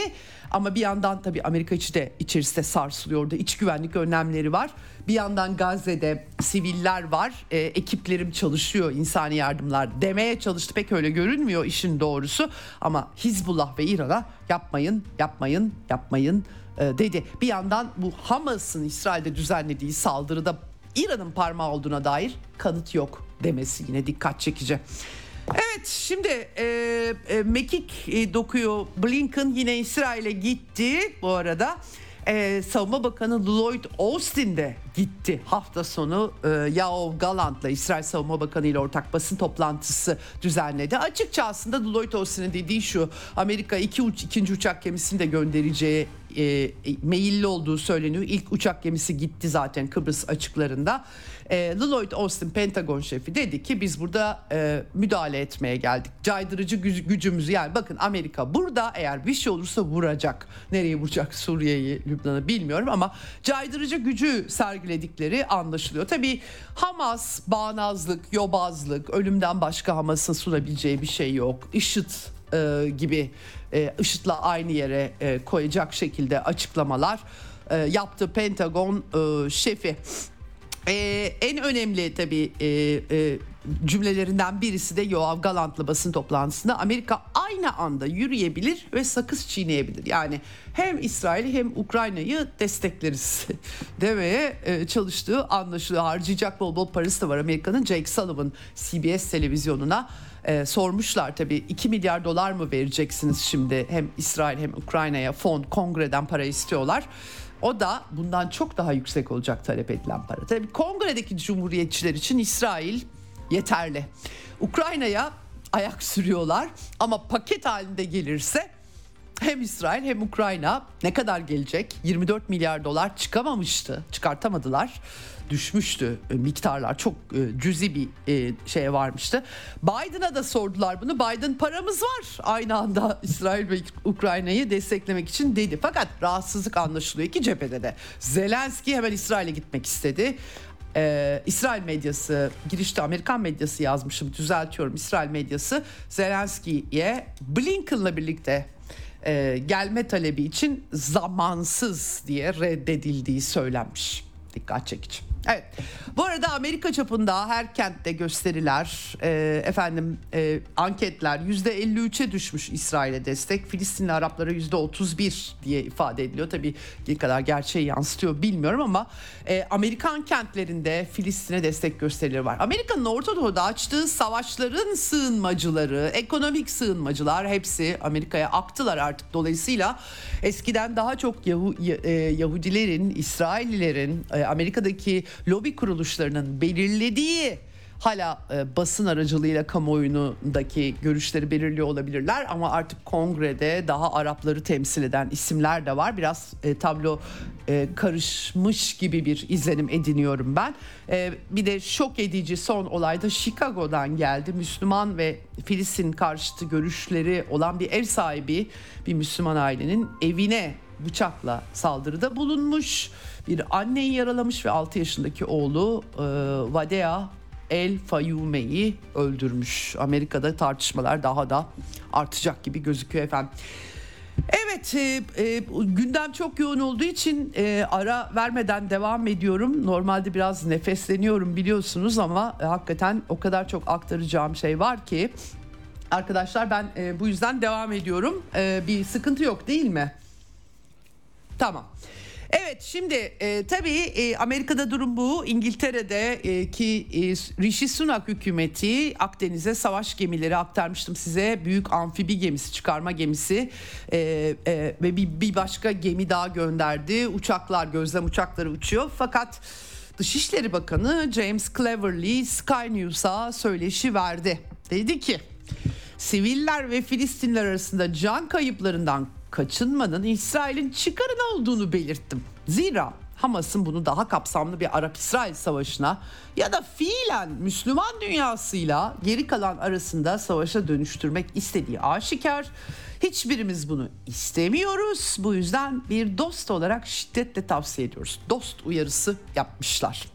Ama bir yandan tabii Amerika içi de içerisinde sarsılıyordu. İç güvenlik önlemleri var. Bir yandan Gazze'de siviller var. E, ekiplerim çalışıyor insani yardımlar demeye çalıştı. Pek öyle görünmüyor işin doğrusu. Ama Hizbullah ve İran'a yapmayın, yapmayın, yapmayın dedi. Bir yandan bu Hamas'ın İsrail'de düzenlediği saldırıda İran'ın parmağı olduğuna dair kanıt yok demesi yine dikkat çekici. Evet şimdi e, e, mekik e, dokuyor Blinken yine İsrail'e gitti bu arada. E, Savunma Bakanı Lloyd Austin de gitti hafta sonu e, Yoav Gallant'la İsrail Savunma Bakanı ile ortak basın toplantısı düzenledi. Açıkça aslında Lloyd Austin'in dediği şu Amerika iki uç, ikinci uçak gemisini de göndereceği e, meyilli olduğu söyleniyor. İlk uçak gemisi gitti zaten Kıbrıs açıklarında. E, Lloyd Austin Pentagon şefi dedi ki biz burada e, müdahale etmeye geldik. Caydırıcı güc- gücümüzü yani bakın Amerika burada eğer bir şey olursa vuracak. Nereye vuracak Suriye'yi, Lübnan'ı bilmiyorum ama caydırıcı gücü sergiledikleri anlaşılıyor. Tabii Hamas bağnazlık, yobazlık, ölümden başka Hamas'ın sunabileceği bir şey yok. IŞİD e, gibi e, IŞİD'le aynı yere e, koyacak şekilde açıklamalar e, yaptı Pentagon e, şefi. E, en önemli tabii e, e, cümlelerinden birisi de Yoav Galant'la basın toplantısında Amerika aynı anda yürüyebilir ve sakız çiğneyebilir. Yani hem İsrail'i hem Ukrayna'yı destekleriz <laughs> demeye e, çalıştığı anlaşılıyor. Harcayacak bol bol parası da var Amerika'nın Jake Sullivan CBS televizyonuna e, sormuşlar tabii 2 milyar dolar mı vereceksiniz şimdi hem İsrail hem Ukrayna'ya fon kongreden para istiyorlar. O da bundan çok daha yüksek olacak talep edilen para. Tabii kongredeki cumhuriyetçiler için İsrail yeterli. Ukrayna'ya ayak sürüyorlar ama paket halinde gelirse hem İsrail hem Ukrayna ne kadar gelecek? 24 milyar dolar çıkamamıştı. Çıkartamadılar. Düşmüştü e, miktarlar. Çok e, cüzi bir e, şeye varmıştı. Biden'a da sordular bunu. Biden paramız var. Aynı anda <laughs> İsrail ve Ukrayna'yı desteklemek için dedi. Fakat rahatsızlık anlaşılıyor iki cephede de. Zelenski hemen İsrail'e gitmek istedi. Ee, İsrail medyası girişte Amerikan medyası yazmışım düzeltiyorum İsrail medyası Zelenski'ye Blinken'la birlikte e, gelme talebi için zamansız diye reddedildiği söylenmiş. Dikkat çekici. Evet. Bu arada Amerika çapında her kentte gösteriler, e, efendim e, anketler %53'e düşmüş İsrail'e destek. Filistinli Araplara %31 diye ifade ediliyor. Tabii ne kadar gerçeği yansıtıyor bilmiyorum ama e, Amerikan kentlerinde Filistin'e destek gösterileri var. Amerika'nın Orta Doğu'da açtığı savaşların sığınmacıları, ekonomik sığınmacılar hepsi Amerika'ya aktılar artık. Dolayısıyla eskiden daha çok Yahu, e, Yahudilerin, İsraillilerin, e, Amerika'daki lobi kuruluşlarının belirlediği hala e, basın aracılığıyla kamuoyundaki görüşleri belirliyor olabilirler ama artık kongrede daha Arapları temsil eden isimler de var. Biraz e, tablo e, karışmış gibi bir izlenim ediniyorum ben. E, bir de şok edici son olay da Chicago'dan geldi. Müslüman ve Filistin karşıtı görüşleri olan bir ev sahibi bir Müslüman ailenin evine bıçakla saldırıda bulunmuş. Bir anneyi yaralamış ve 6 yaşındaki oğlu e, Vadea El Fayume'yi öldürmüş. Amerika'da tartışmalar daha da artacak gibi gözüküyor efendim. Evet e, e, gündem çok yoğun olduğu için e, ara vermeden devam ediyorum. Normalde biraz nefesleniyorum biliyorsunuz ama e, hakikaten o kadar çok aktaracağım şey var ki. Arkadaşlar ben e, bu yüzden devam ediyorum. E, bir sıkıntı yok değil mi? Tamam. Evet şimdi e, tabii e, Amerika'da durum bu. İngiltere'de e, ki e, Rishi Sunak hükümeti Akdeniz'e savaş gemileri aktarmıştım size. Büyük amfibi gemisi, çıkarma gemisi e, e, ve bir, bir başka gemi daha gönderdi. Uçaklar, gözlem uçakları uçuyor. Fakat Dışişleri Bakanı James Cleverly Sky News'a söyleşi verdi. Dedi ki siviller ve Filistinler arasında can kayıplarından kaçınmanın İsrail'in çıkarını olduğunu belirttim. Zira Hamas'ın bunu daha kapsamlı bir Arap-İsrail savaşına ya da fiilen Müslüman dünyasıyla geri kalan arasında savaşa dönüştürmek istediği aşikar. Hiçbirimiz bunu istemiyoruz. Bu yüzden bir dost olarak şiddetle tavsiye ediyoruz. Dost uyarısı yapmışlar.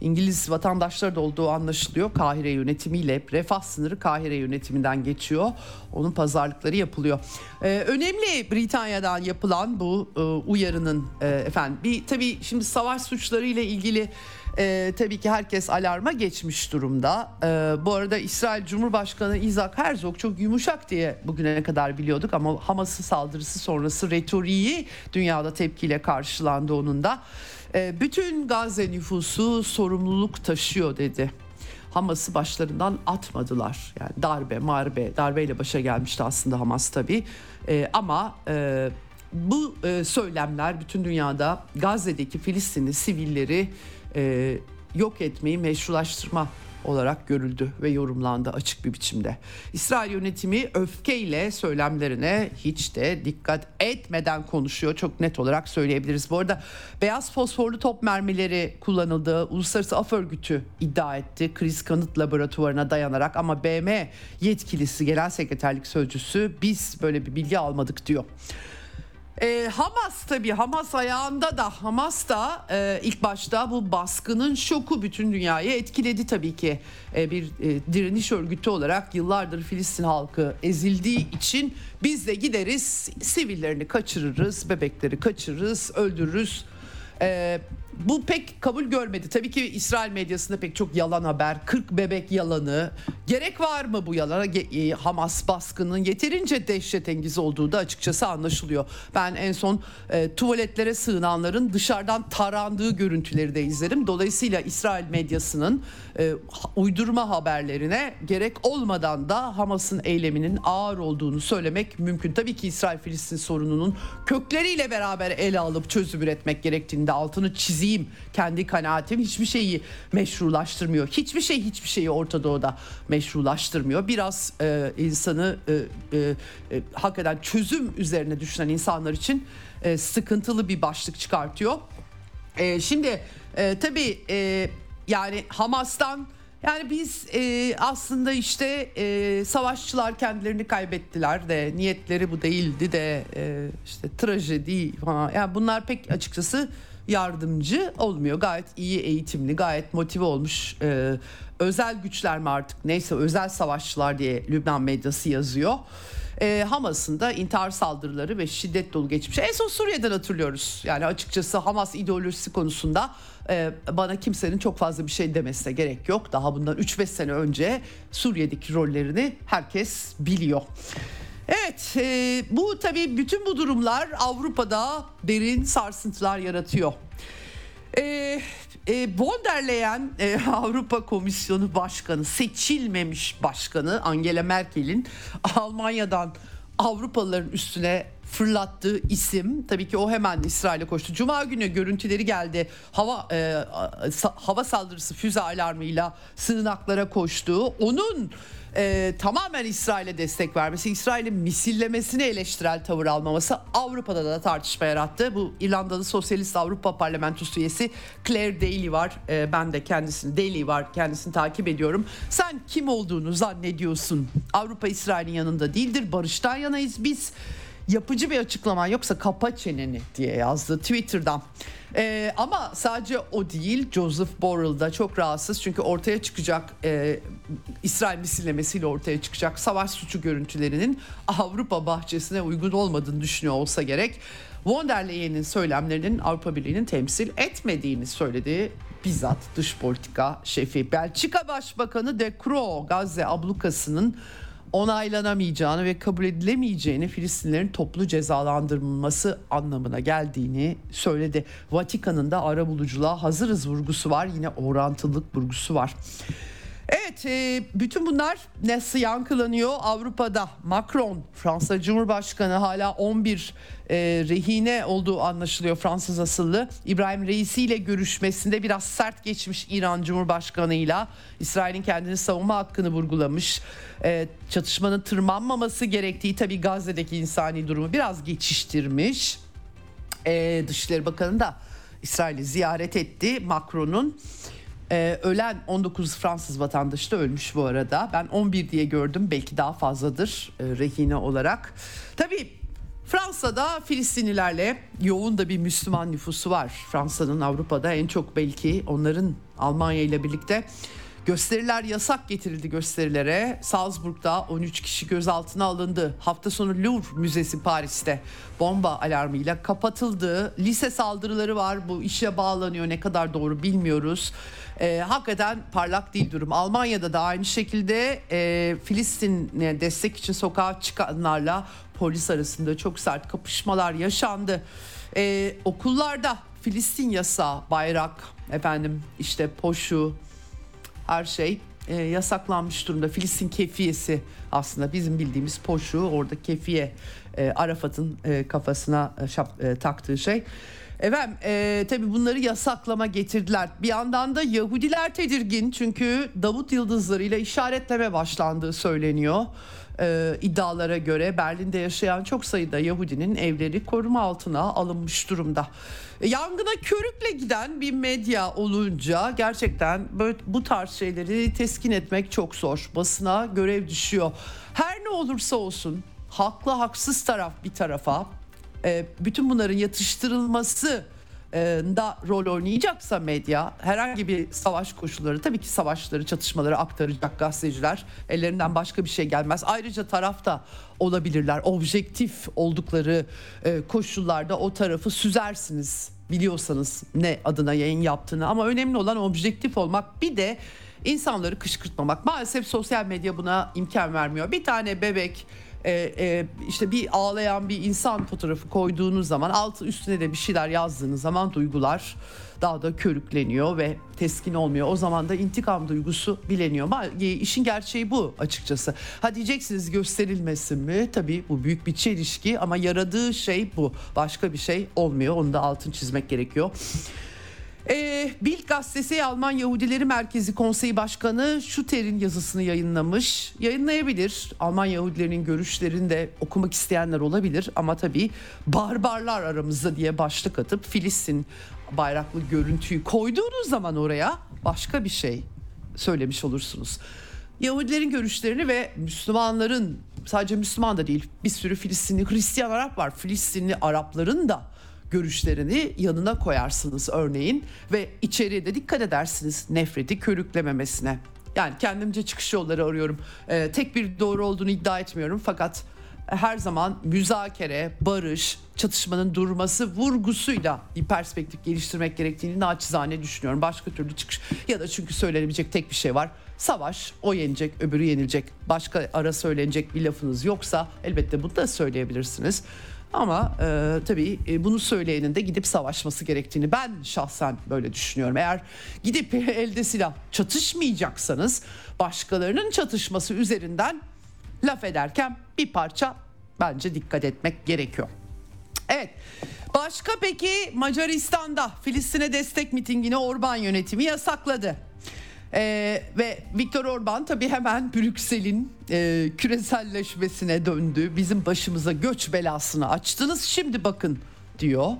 İngiliz vatandaşları da olduğu anlaşılıyor. Kahire yönetimiyle refah sınırı Kahire yönetiminden geçiyor. Onun pazarlıkları yapılıyor. Ee, önemli Britanya'dan yapılan bu e, uyarının e, efendim bir tabii şimdi savaş suçları ile ilgili e, tabii ki herkes alarma geçmiş durumda. E, bu arada İsrail Cumhurbaşkanı Isaac Herzog çok yumuşak diye bugüne kadar biliyorduk ama Hamas'ın saldırısı sonrası retoriği dünyada tepkiyle karşılandı onun da. E, bütün Gazze nüfusu sorumluluk taşıyor dedi. Hamas'ı başlarından atmadılar. Yani darbe, marbe, darbeyle başa gelmişti aslında Hamas tabii. E, ama e, bu e, söylemler bütün dünyada Gazze'deki Filistinli sivilleri e, yok etmeyi meşrulaştırma olarak görüldü ve yorumlandı açık bir biçimde. İsrail yönetimi öfkeyle söylemlerine hiç de dikkat etmeden konuşuyor. Çok net olarak söyleyebiliriz. Bu arada beyaz fosforlu top mermileri kullanıldığı Uluslararası Af Örgütü iddia etti. Kriz kanıt laboratuvarına dayanarak ama BM yetkilisi genel sekreterlik sözcüsü biz böyle bir bilgi almadık diyor. E, Hamas tabii Hamas ayağında da Hamas da e, ilk başta bu baskının şoku bütün dünyayı etkiledi tabii ki. E, bir e, direniş örgütü olarak yıllardır Filistin halkı ezildiği için biz de gideriz sivillerini kaçırırız, bebekleri kaçırırız, öldürürüz E, bu pek kabul görmedi. Tabii ki İsrail medyasında pek çok yalan haber, 40 bebek yalanı. Gerek var mı bu yalana? E, Hamas baskının yeterince dehşetengiz olduğu da açıkçası anlaşılıyor. Ben en son e, tuvaletlere sığınanların dışarıdan tarandığı görüntüleri de izledim. Dolayısıyla İsrail medyasının e, uydurma haberlerine gerek olmadan da Hamas'ın eyleminin ağır olduğunu söylemek mümkün. Tabii ki İsrail-Filistin sorununun kökleriyle beraber ele alıp çözüm üretmek gerektiğinde altını çizeyim. Kendi kanaatim hiçbir şeyi meşrulaştırmıyor. Hiçbir şey hiçbir şeyi Orta Doğu'da meşrulaştırmıyor. Biraz e, insanı e, e, e, hakikaten çözüm üzerine düşünen insanlar için e, sıkıntılı bir başlık çıkartıyor. E, şimdi e, tabii e, yani Hamas'tan yani biz e, aslında işte e, savaşçılar kendilerini kaybettiler de niyetleri bu değildi de e, işte trajedi falan. Yani bunlar pek açıkçası yardımcı olmuyor. Gayet iyi eğitimli, gayet motive olmuş e, özel güçler mi artık neyse özel savaşçılar diye Lübnan medyası yazıyor. E, Hamas'ın da intihar saldırıları ve şiddet dolu geçmiş. En son Suriye'den hatırlıyoruz. Yani açıkçası Hamas ideolojisi konusunda e, bana kimsenin çok fazla bir şey demesine gerek yok. Daha bundan 3-5 sene önce Suriye'deki rollerini herkes biliyor. Evet e, bu tabii bütün bu durumlar Avrupa'da derin sarsıntılar yaratıyor. E, e, von der Leyen e, <laughs> Avrupa Komisyonu Başkanı seçilmemiş başkanı Angela Merkel'in Almanya'dan Avrupalıların üstüne fırlattığı isim tabii ki o hemen İsrail'e koştu. Cuma günü görüntüleri geldi. Hava e, hava saldırısı füze alarmıyla sığınaklara koştuğu. Onun e, tamamen İsrail'e destek vermesi, İsrail'in misillemesini eleştirel tavır almaması Avrupa'da da tartışma yarattı. Bu İrlandalı Sosyalist Avrupa Parlamentosu üyesi Claire Daly var. E, ben de kendisini Daly var. Kendisini takip ediyorum. Sen kim olduğunu zannediyorsun? Avrupa İsrail'in yanında değildir. Barıştan yanayız biz yapıcı bir açıklama yoksa kapa çeneni diye yazdı Twitter'dan. Ee, ama sadece o değil Joseph Borrell da çok rahatsız çünkü ortaya çıkacak e, İsrail misillemesiyle ortaya çıkacak savaş suçu görüntülerinin Avrupa bahçesine uygun olmadığını düşünüyor olsa gerek. Von der Leyen'in söylemlerinin Avrupa Birliği'nin temsil etmediğini söyledi bizzat dış politika şefi. Belçika Başbakanı De Croo Gazze ablukasının onaylanamayacağını ve kabul edilemeyeceğini Filistinlerin toplu cezalandırılması anlamına geldiğini söyledi. Vatikan'ın da ara buluculuğa hazırız vurgusu var. Yine orantılılık vurgusu var. Evet e, bütün bunlar nasıl yankılanıyor Avrupa'da? Macron Fransa Cumhurbaşkanı hala 11 e, rehine olduğu anlaşılıyor Fransız asıllı. İbrahim Reisi ile görüşmesinde biraz sert geçmiş İran Cumhurbaşkanıyla. İsrail'in kendini savunma hakkını vurgulamış. E, çatışmanın tırmanmaması gerektiği tabii Gazze'deki insani durumu biraz geçiştirmiş. Dışişleri Bakanı da İsrail'i ziyaret etti Macron'un ee, ölen 19 Fransız vatandaşı da ölmüş bu arada. Ben 11 diye gördüm. Belki daha fazladır e, rehine olarak. Tabii Fransa'da Filistinlilerle yoğun da bir Müslüman nüfusu var. Fransa'nın Avrupa'da en çok belki onların Almanya ile birlikte Gösteriler yasak getirildi gösterilere. Salzburg'da 13 kişi gözaltına alındı. Hafta sonu Louvre Müzesi Paris'te bomba alarmıyla kapatıldı. Lise saldırıları var. Bu işe bağlanıyor. Ne kadar doğru bilmiyoruz. E, hakikaten parlak değil durum. Almanya'da da aynı şekilde e, Filistin'e destek için sokağa çıkanlarla polis arasında çok sert kapışmalar yaşandı. E, okullarda Filistin yasağı, bayrak, efendim işte poşu, her şey e, yasaklanmış durumda. Filistin kefiyesi aslında bizim bildiğimiz poşu orada kefiye e, Arafat'ın e, kafasına e, şap, e, taktığı şey. Efendim e, tabii bunları yasaklama getirdiler. Bir yandan da Yahudiler tedirgin çünkü Davut yıldızlarıyla işaretleme başlandığı söyleniyor. E, iddialara göre Berlin'de yaşayan çok sayıda Yahudinin evleri koruma altına alınmış durumda. E, yangına körükle giden bir medya olunca gerçekten böyle bu tarz şeyleri teskin etmek çok zor. Basına görev düşüyor. Her ne olursa olsun haklı haksız taraf bir tarafa e, bütün bunların yatıştırılması da rol oynayacaksa medya herhangi bir savaş koşulları tabii ki savaşları çatışmaları aktaracak gazeteciler ellerinden başka bir şey gelmez. Ayrıca tarafta olabilirler. Objektif oldukları e, koşullarda o tarafı süzersiniz biliyorsanız ne adına yayın yaptığını. Ama önemli olan objektif olmak bir de insanları kışkırtmamak. Maalesef sosyal medya buna imkan vermiyor. Bir tane bebek e, e, işte bir ağlayan bir insan fotoğrafı koyduğunuz zaman altı üstüne de bir şeyler yazdığınız zaman duygular daha da körükleniyor ve teskin olmuyor. O zaman da intikam duygusu bileniyor. E, işin gerçeği bu açıkçası. Ha diyeceksiniz gösterilmesin mi? Tabii bu büyük bir çelişki ama yaradığı şey bu. Başka bir şey olmuyor. Onu da altın çizmek gerekiyor. E, Bild gazetesi Alman Yahudileri Merkezi Konseyi Başkanı Schuter'in yazısını yayınlamış. Yayınlayabilir. Alman Yahudilerinin görüşlerini de okumak isteyenler olabilir. Ama tabii barbarlar aramızda diye başlık atıp Filistin bayraklı görüntüyü koyduğunuz zaman oraya başka bir şey söylemiş olursunuz. Yahudilerin görüşlerini ve Müslümanların sadece Müslüman da değil bir sürü Filistinli Hristiyan Arap var. Filistinli Arapların da görüşlerini yanına koyarsınız örneğin ve içeriye de dikkat edersiniz nefreti körüklememesine. Yani kendimce çıkış yolları arıyorum. Ee, tek bir doğru olduğunu iddia etmiyorum fakat her zaman müzakere, barış, çatışmanın durması vurgusuyla bir perspektif geliştirmek gerektiğini naçizane düşünüyorum. Başka türlü çıkış ya da çünkü söylenebilecek tek bir şey var. Savaş o yenecek öbürü yenilecek. Başka ara söylenecek bir lafınız yoksa elbette bunu da söyleyebilirsiniz. Ama e, tabii e, bunu söyleyenin de gidip savaşması gerektiğini ben şahsen böyle düşünüyorum. Eğer gidip <laughs> elde silah çatışmayacaksanız başkalarının çatışması üzerinden laf ederken bir parça bence dikkat etmek gerekiyor. Evet. Başka peki Macaristan'da Filistin'e destek mitingini Orban yönetimi yasakladı. Ee, ve Viktor Orban tabii hemen Brüksel'in e, küreselleşmesine döndü. Bizim başımıza göç belasını açtınız şimdi bakın diyor.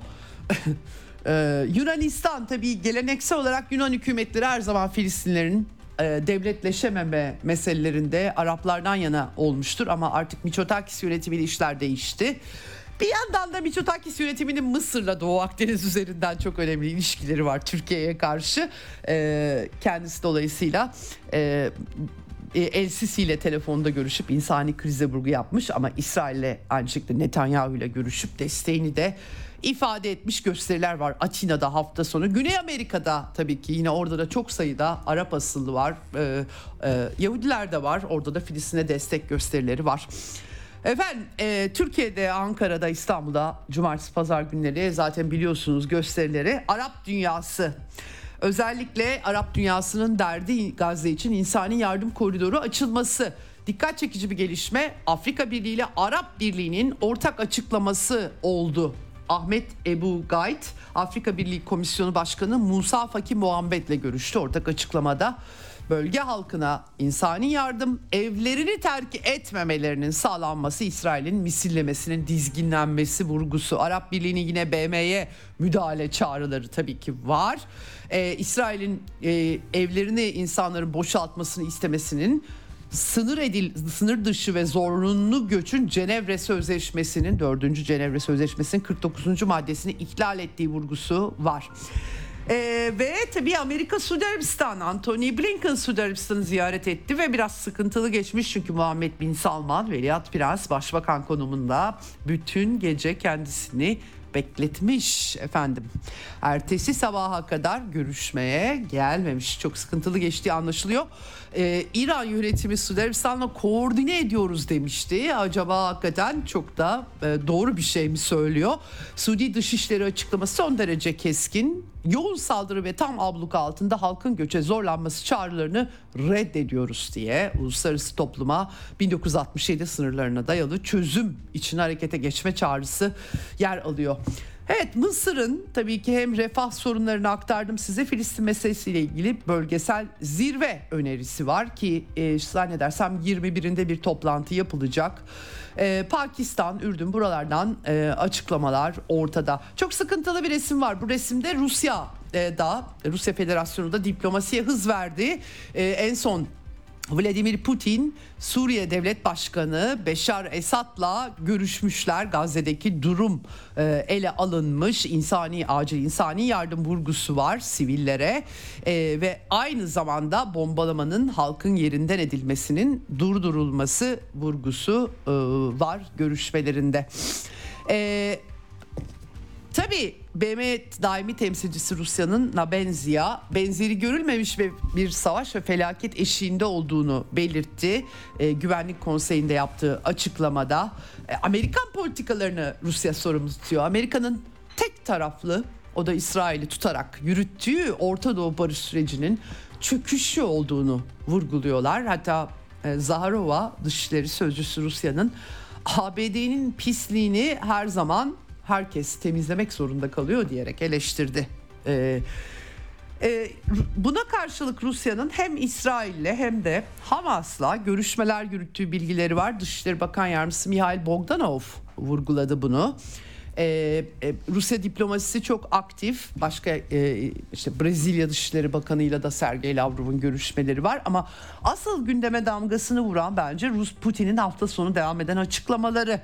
<laughs> ee, Yunanistan tabii geleneksel olarak Yunan hükümetleri her zaman Filistinlerin e, devletleşememe meselelerinde Araplardan yana olmuştur. Ama artık Miçotakis yönetimiyle işler değişti. Bir yandan da Mitsotakis yönetiminin Mısır'la Doğu Akdeniz üzerinden çok önemli ilişkileri var Türkiye'ye karşı. Ee, kendisi dolayısıyla e, e, El Sisi ile telefonda görüşüp insani krize vurgu yapmış ama İsrail'le aynı şekilde Netanyahu ile görüşüp desteğini de ifade etmiş gösteriler var Atina'da hafta sonu. Güney Amerika'da tabii ki yine orada da çok sayıda Arap asıllı var. Ee, e, Yahudiler de var. Orada da Filistin'e destek gösterileri var. Efendim e, Türkiye'de, Ankara'da, İstanbul'da cumartesi pazar günleri zaten biliyorsunuz gösterileri Arap dünyası özellikle Arap dünyasının derdi Gazze için insani yardım koridoru açılması. Dikkat çekici bir gelişme Afrika Birliği ile Arap Birliği'nin ortak açıklaması oldu. Ahmet Ebu Gayt Afrika Birliği Komisyonu Başkanı Musa Faki Muhammed ile görüştü ortak açıklamada bölge halkına insani yardım, evlerini terk etmemelerinin sağlanması, İsrail'in misillemesinin dizginlenmesi vurgusu, Arap Birliği'nin yine BM'ye müdahale çağrıları tabii ki var. Ee, İsrail'in e, evlerini insanların boşaltmasını istemesinin sınır edil sınır dışı ve zorunlu göçün Cenevre Sözleşmesi'nin 4. Cenevre Sözleşmesi'nin 49. maddesini ihlal ettiği vurgusu var. Ee, ve tabii Amerika Suudi Arabistan, Anthony Blinken Suudi Arabistan'ı ziyaret etti ve biraz sıkıntılı geçmiş çünkü Muhammed Bin Salman, Veliaht Prens Başbakan konumunda bütün gece kendisini bekletmiş efendim. Ertesi sabaha kadar görüşmeye gelmemiş. Çok sıkıntılı geçtiği anlaşılıyor. Ee, İran yönetimi Suudi Arabistan'la koordine ediyoruz demişti. Acaba hakikaten çok da e, doğru bir şey mi söylüyor? Suudi Dışişleri açıklaması son derece keskin. Yoğun saldırı ve tam abluka altında halkın göçe zorlanması çağrılarını reddediyoruz diye uluslararası topluma 1967 sınırlarına dayalı çözüm için harekete geçme çağrısı yer alıyor. Evet Mısır'ın tabii ki hem refah sorunlarını aktardım size Filistin meselesiyle ilgili bölgesel zirve önerisi var ki e, zannedersem 21'inde bir toplantı yapılacak. E, Pakistan, Ürdün buralardan e, açıklamalar ortada. Çok sıkıntılı bir resim var. Bu resimde Rusya e, da Rusya Federasyonu da diplomasiye hız verdi. E, en son Vladimir Putin Suriye Devlet Başkanı Beşar Esad'la görüşmüşler. Gazze'deki durum e, ele alınmış. insani acil insani yardım vurgusu var sivillere e, ve aynı zamanda bombalamanın halkın yerinden edilmesinin durdurulması vurgusu e, var görüşmelerinde. Tabii BM daimi temsilcisi Rusya'nın Nabenzia benzeri görülmemiş ve bir savaş ve felaket eşiğinde olduğunu belirtti. E, Güvenlik Konseyi'nde yaptığı açıklamada e, Amerikan politikalarını Rusya sorumlu tutuyor. Amerika'nın tek taraflı o da İsrail'i tutarak yürüttüğü Orta Doğu barış sürecinin çöküşü olduğunu vurguluyorlar. Hatta e, Zaharova Dışişleri Sözcüsü Rusya'nın ABD'nin pisliğini her zaman herkes temizlemek zorunda kalıyor diyerek eleştirdi. Ee, e, buna karşılık Rusya'nın hem İsrail'le hem de Hamas'la görüşmeler yürüttüğü bilgileri var. Dışişleri Bakan Yardımcısı Mihail Bogdanov vurguladı bunu. Ee, e, Rusya diplomasisi çok aktif. Başka e, işte Brezilya Dışişleri Bakanı ile de Sergey Lavrov'un görüşmeleri var ama asıl gündeme damgasını vuran bence Rus Putin'in hafta sonu devam eden açıklamaları.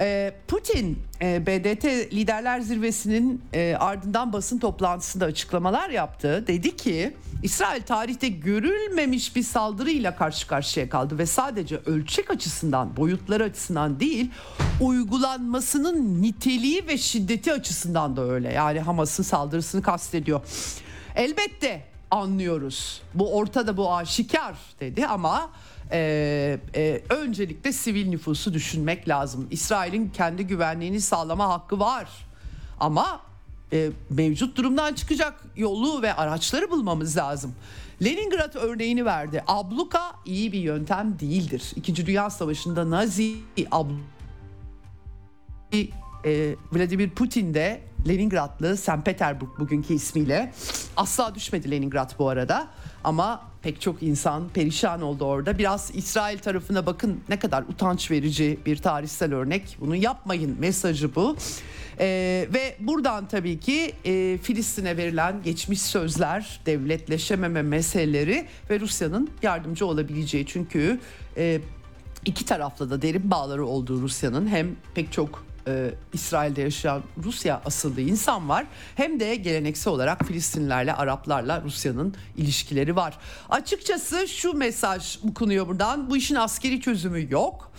Ee, Putin e, BDT Liderler Zirvesi'nin e, ardından basın toplantısında açıklamalar yaptı. Dedi ki İsrail tarihte görülmemiş bir saldırıyla karşı karşıya kaldı ve sadece ölçek açısından, boyutları açısından değil, uygulanmasının niteliği ve şiddeti açısından da öyle. Yani Hamas'ın saldırısını kastediyor. Elbette anlıyoruz. Bu ortada bu aşikar dedi ama e, e, öncelikle sivil nüfusu düşünmek lazım. İsrail'in kendi güvenliğini sağlama hakkı var. Ama e, mevcut durumdan çıkacak yolu ve araçları bulmamız lazım. Leningrad örneğini verdi. Abluka iyi bir yöntem değildir. İkinci Dünya Savaşı'nda Nazi abluka e, Vladimir Putin de Leningradlı St. Petersburg bugünkü ismiyle asla düşmedi Leningrad bu arada ama pek çok insan perişan oldu orada. Biraz İsrail tarafına bakın ne kadar utanç verici bir tarihsel örnek. Bunu yapmayın mesajı bu. Ee, ve buradan tabii ki e, Filistin'e verilen geçmiş sözler, devletleşememe meseleleri ve Rusya'nın yardımcı olabileceği. Çünkü e, iki taraflı da derin bağları olduğu Rusya'nın hem pek çok e, İsrail'de yaşayan Rusya asıllı insan var. Hem de geleneksel olarak Filistinlilerle, Araplarla Rusya'nın ilişkileri var. Açıkçası şu mesaj okunuyor buradan. Bu işin askeri çözümü yok.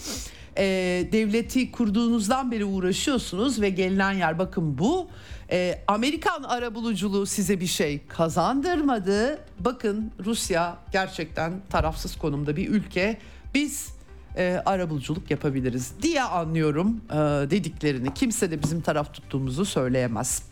E, devleti kurduğunuzdan beri uğraşıyorsunuz ve gelinen yer bakın bu. E, Amerikan arabuluculuğu size bir şey kazandırmadı. Bakın Rusya gerçekten tarafsız konumda bir ülke. Biz e, arabuluculuk yapabiliriz diye anlıyorum e, dediklerini. Kimse de bizim taraf tuttuğumuzu söyleyemez.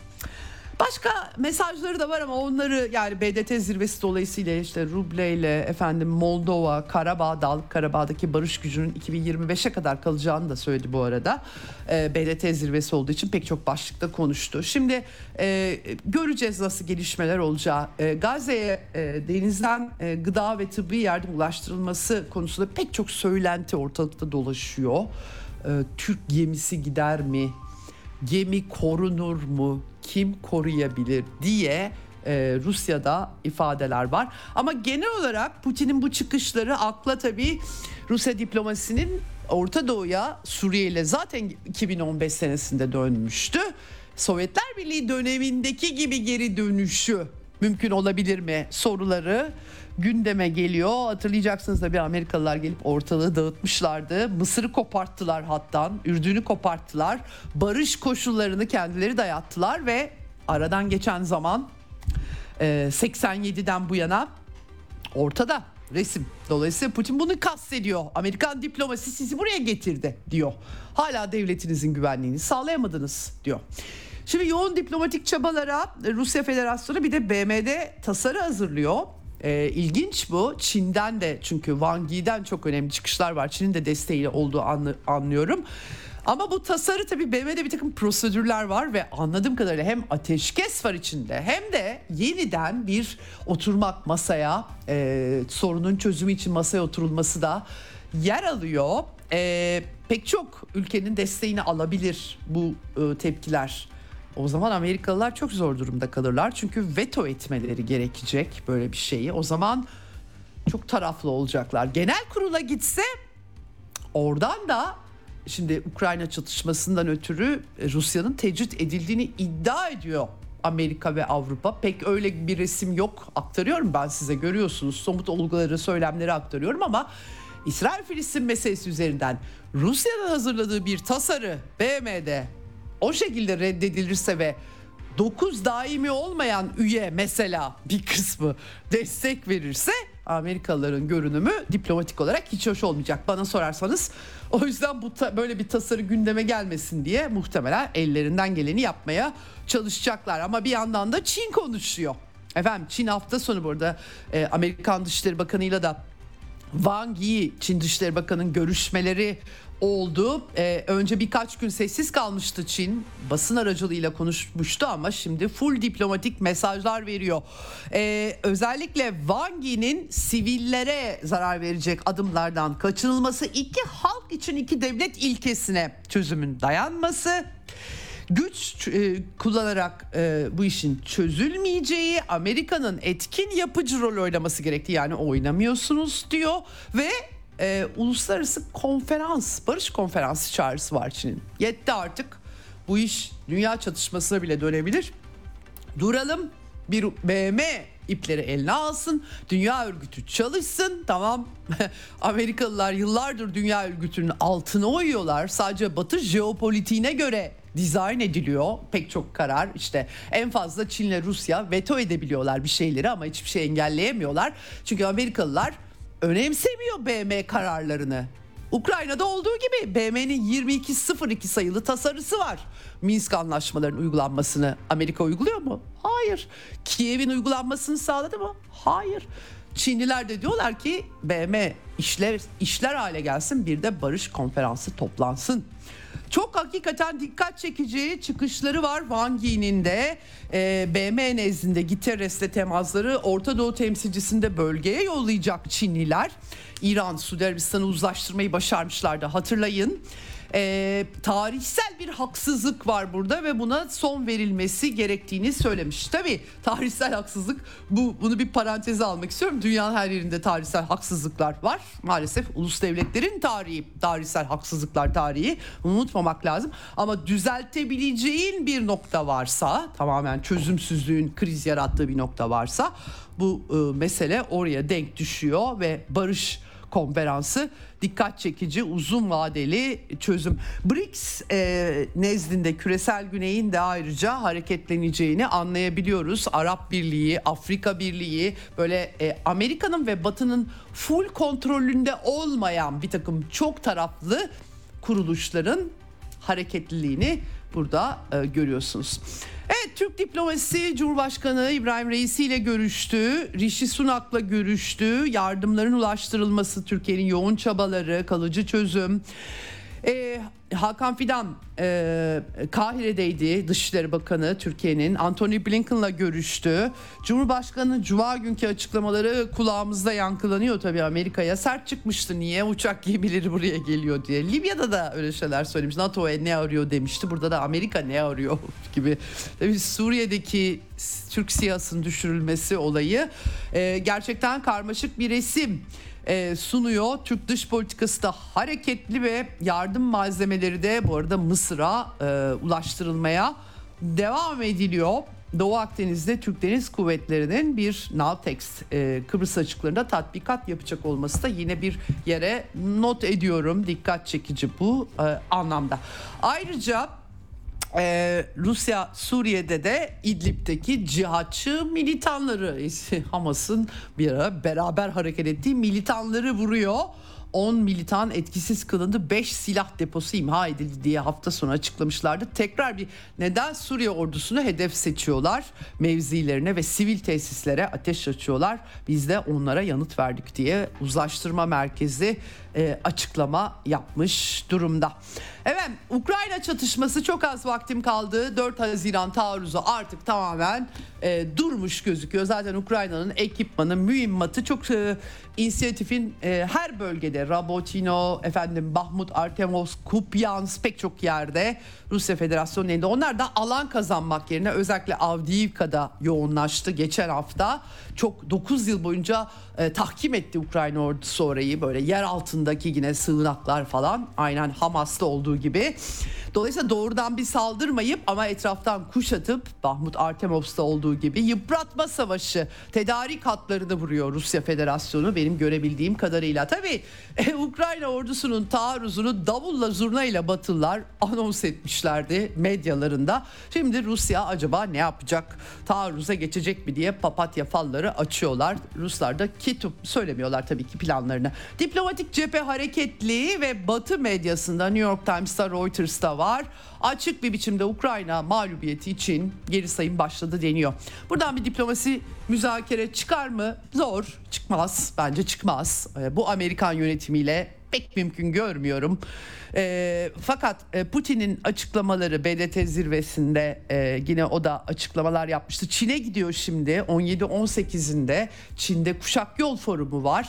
Başka mesajları da var ama onları yani BDT zirvesi dolayısıyla işte Ruble ile efendim Moldova, Karabağ, Dağlık Karabağ'daki barış gücünün 2025'e kadar kalacağını da söyledi bu arada. E, BDT zirvesi olduğu için pek çok başlıkta konuştu. Şimdi e, göreceğiz nasıl gelişmeler olacağı. E, Gazze'ye e, denizden e, gıda ve tıbbi yardım ulaştırılması konusunda pek çok söylenti ortalıkta dolaşıyor. E, Türk gemisi gider mi? Gemi korunur mu? kim koruyabilir diye e, Rusya'da ifadeler var. Ama genel olarak Putin'in bu çıkışları akla tabii Rusya diplomasinin Orta Doğu'ya Suriye ile zaten 2015 senesinde dönmüştü. Sovyetler Birliği dönemindeki gibi geri dönüşü mümkün olabilir mi soruları gündeme geliyor. Hatırlayacaksınız da bir Amerikalılar gelip ortalığı dağıtmışlardı. Mısır'ı koparttılar hatta, Ürdün'ü koparttılar. Barış koşullarını kendileri dayattılar ve aradan geçen zaman 87'den bu yana ortada resim. Dolayısıyla Putin bunu kastediyor. Amerikan diplomasi sizi buraya getirdi diyor. Hala devletinizin güvenliğini sağlayamadınız diyor. Şimdi yoğun diplomatik çabalara Rusya Federasyonu bir de BM'de tasarı hazırlıyor. E, ilginç bu. Çin'den de çünkü Wang Yi'den çok önemli çıkışlar var. Çin'in de desteğiyle olduğu anlı, anlıyorum. Ama bu tasarı tabii BM'de bir takım prosedürler var ve anladığım kadarıyla hem ateşkes var içinde hem de yeniden bir oturmak masaya e, sorunun çözümü için masaya oturulması da yer alıyor. E, pek çok ülkenin desteğini alabilir bu e, tepkiler. O zaman Amerikalılar çok zor durumda kalırlar. Çünkü veto etmeleri gerekecek böyle bir şeyi. O zaman çok taraflı olacaklar. Genel kurula gitse oradan da şimdi Ukrayna çatışmasından ötürü Rusya'nın tecrit edildiğini iddia ediyor Amerika ve Avrupa. Pek öyle bir resim yok. Aktarıyorum ben size görüyorsunuz. Somut olguları, söylemleri aktarıyorum ama İsrail-Filistin meselesi üzerinden Rusya'nın hazırladığı bir tasarı BM'de o şekilde reddedilirse ve 9 daimi olmayan üye mesela bir kısmı destek verirse Amerikalıların görünümü diplomatik olarak hiç hoş olmayacak bana sorarsanız. O yüzden bu ta, böyle bir tasarı gündeme gelmesin diye muhtemelen ellerinden geleni yapmaya çalışacaklar. Ama bir yandan da Çin konuşuyor. Efendim Çin hafta sonu burada e, Amerikan Dışişleri Bakanı'yla da Wang Yi Çin Dışişleri Bakanı'nın görüşmeleri oldu. Ee, önce birkaç gün sessiz kalmıştı Çin. Basın aracılığıyla konuşmuştu ama şimdi full diplomatik mesajlar veriyor. Ee, özellikle Wang Yi'nin sivillere zarar verecek adımlardan kaçınılması, iki halk için iki devlet ilkesine çözümün dayanması güç e, kullanarak e, bu işin çözülmeyeceği, Amerika'nın etkin yapıcı rol oynaması gerektiği yani oynamıyorsunuz diyor ve e, uluslararası konferans, barış konferansı çağrısı var Çin'in. Yetti artık. Bu iş dünya çatışmasına bile dönebilir. Duralım. Bir BM ipleri eline alsın. Dünya örgütü çalışsın. Tamam. <laughs> Amerikalılar yıllardır dünya örgütünün altına oyuyorlar. Sadece Batı jeopolitiğine göre dizayn ediliyor pek çok karar işte en fazla Çin'le Rusya veto edebiliyorlar bir şeyleri ama hiçbir şey engelleyemiyorlar. Çünkü Amerikalılar önemsemiyor BM kararlarını. Ukrayna'da olduğu gibi BM'nin 2202 sayılı tasarısı var. Minsk anlaşmalarının uygulanmasını Amerika uyguluyor mu? Hayır. Kiev'in uygulanmasını sağladı mı? Hayır. Çinliler de diyorlar ki BM işler işler hale gelsin bir de barış konferansı toplansın. Çok hakikaten dikkat çekici çıkışları var Wang Yi'nin de e, BM nezdinde Guterres'le temasları Orta Doğu temsilcisinde bölgeye yollayacak Çinliler. İran, Suudi Arabistan'ı uzlaştırmayı başarmışlardı hatırlayın e, tarihsel bir haksızlık var burada ve buna son verilmesi gerektiğini söylemiş. Tabi tarihsel haksızlık bu bunu bir paranteze almak istiyorum. Dünyanın her yerinde tarihsel haksızlıklar var. Maalesef ulus devletlerin tarihi, tarihsel haksızlıklar tarihi unutmamak lazım. Ama düzeltebileceğin bir nokta varsa tamamen çözümsüzlüğün kriz yarattığı bir nokta varsa bu e, mesele oraya denk düşüyor ve barış konferansı dikkat çekici uzun vadeli çözüm. BRICS e, nezdinde küresel güneyin de ayrıca hareketleneceğini anlayabiliyoruz. Arap Birliği, Afrika Birliği böyle e, Amerika'nın ve Batı'nın full kontrolünde olmayan bir takım çok taraflı kuruluşların hareketliliğini burada e, görüyorsunuz. Evet Türk diplomasisi Cumhurbaşkanı İbrahim Reisi ile görüştü. Rishi Sunak'la görüştü. Yardımların ulaştırılması Türkiye'nin yoğun çabaları, kalıcı çözüm. Ee, Hakan Fidan e, Kahire'deydi Dışişleri Bakanı Türkiye'nin Anthony Blinken'la görüştü. Cumhurbaşkanı Cuma günkü açıklamaları kulağımızda yankılanıyor tabii Amerika'ya sert çıkmıştı niye uçak gemileri buraya geliyor diye. Libya'da da öyle şeyler söylemiş NATO'ya ne arıyor demişti burada da Amerika ne arıyor <laughs> gibi. Tabii Suriye'deki Türk siyasının düşürülmesi olayı e, gerçekten karmaşık bir resim e, sunuyor. Türk dış politikası da hareketli ve yardım malzemeleri de bu arada Mısır'a e, ulaştırılmaya devam ediliyor. Doğu Akdeniz'de Türk Deniz Kuvvetleri'nin bir Navtex e, Kıbrıs açıklarında tatbikat yapacak olması da yine bir yere not ediyorum. Dikkat çekici bu e, anlamda. Ayrıca ee, Rusya Suriye'de de İdlib'deki cihatçı militanları <laughs> Hamas'ın bir ara beraber hareket ettiği militanları vuruyor. 10 militan etkisiz kılındı 5 silah deposu imha edildi diye hafta sonu açıklamışlardı. Tekrar bir neden Suriye ordusunu hedef seçiyorlar mevzilerine ve sivil tesislere ateş açıyorlar. Biz de onlara yanıt verdik diye uzlaştırma merkezi e, açıklama yapmış durumda. Evet Ukrayna çatışması çok az vaktim kaldı. 4 Haziran taarruzu artık tamamen e, durmuş gözüküyor. Zaten Ukrayna'nın ekipmanı, mühimmatı çok e, inisiyatifin e, her bölgede Rabotino, efendim Bahmut, Artemovsk, Kupyansk pek çok yerde Rusya Federasyonu elinde. Onlar da alan kazanmak yerine özellikle Avdiivka'da yoğunlaştı geçen hafta. Çok 9 yıl boyunca e, tahkim etti Ukrayna ordusu orayı böyle yer altındaki yine sığınaklar falan aynen Hamas'ta olduğu gibi. Dolayısıyla doğrudan bir saldırmayıp ama etraftan kuşatıp Bahmut Artemovsk'ta olduğu gibi yıpratma savaşı tedarik hatlarını vuruyor Rusya Federasyonu benim görebildiğim kadarıyla. Tabii e, Ukrayna ordusunun taarruzunu davulla zurnayla Batılılar anons etmişlerdi medyalarında. Şimdi Rusya acaba ne yapacak? Taarruza geçecek mi diye papatya falları açıyorlar. Ruslar da kitup söylemiyorlar tabii ki planlarını. Diplomatik cephe hareketli ve Batı medyasında New York Times'ta Reuters'ta var. Açık bir biçimde Ukrayna mağlubiyeti için geri sayım başladı deniyor. Buradan bir diplomasi müzakere çıkar mı? Zor. Çıkmaz. Bence çıkmaz. Ee, bu Amerikan yönetimiyle pek mümkün görmüyorum. E, fakat e, Putin'in açıklamaları BDT zirvesinde e, yine o da açıklamalar yapmıştı. Çin'e gidiyor şimdi 17-18'inde Çin'de kuşak yol forumu var.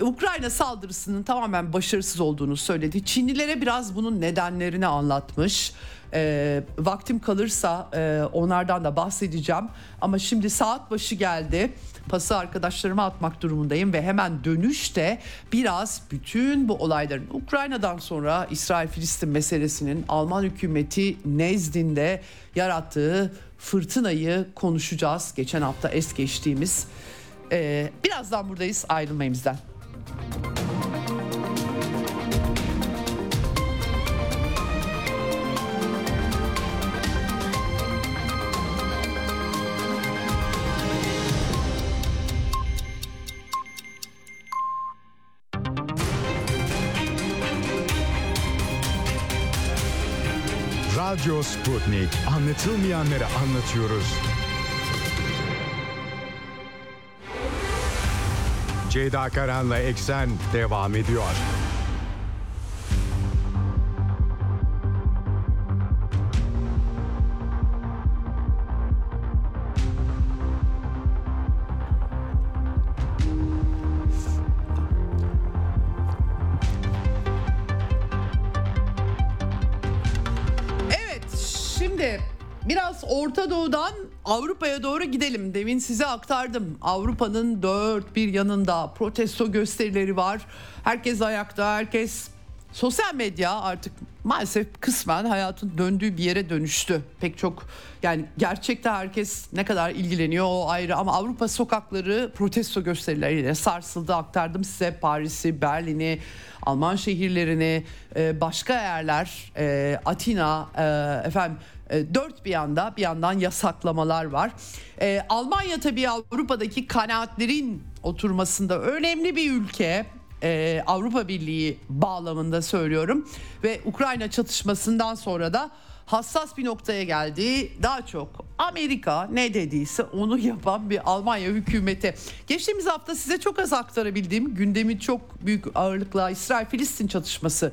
E, Ukrayna saldırısının tamamen başarısız olduğunu söyledi. Çinlilere biraz bunun nedenlerini anlatmış. E, vaktim kalırsa e, onlardan da bahsedeceğim. Ama şimdi saat başı geldi pası arkadaşlarıma atmak durumundayım ve hemen dönüşte biraz bütün bu olayların Ukrayna'dan sonra İsrail-Filistin meselesinin Alman hükümeti nezdinde yarattığı fırtınayı konuşacağız. Geçen hafta es geçtiğimiz. Ee, birazdan buradayız ayrılmayın Radyo Sputnik. Anlatılmayanları anlatıyoruz. Ceyda Karan'la Eksen devam ediyor. Biraz Orta Doğu'dan Avrupa'ya doğru gidelim. Demin size aktardım. Avrupa'nın dört bir yanında protesto gösterileri var. Herkes ayakta, herkes sosyal medya artık maalesef kısmen hayatın döndüğü bir yere dönüştü. Pek çok yani gerçekte herkes ne kadar ilgileniyor o ayrı ama Avrupa sokakları protesto gösterileriyle sarsıldı. Aktardım size Paris'i, Berlin'i, Alman şehirlerini, e, başka yerler, e, Atina, e, dört bir yanda bir yandan yasaklamalar var. Almanya tabii Avrupa'daki kanaatlerin oturmasında önemli bir ülke e, Avrupa Birliği bağlamında söylüyorum ve Ukrayna çatışmasından sonra da hassas bir noktaya geldi. Daha çok Amerika ne dediyse onu yapan bir Almanya hükümeti. Geçtiğimiz hafta size çok az aktarabildiğim gündemi çok büyük ağırlıkla İsrail-Filistin çatışması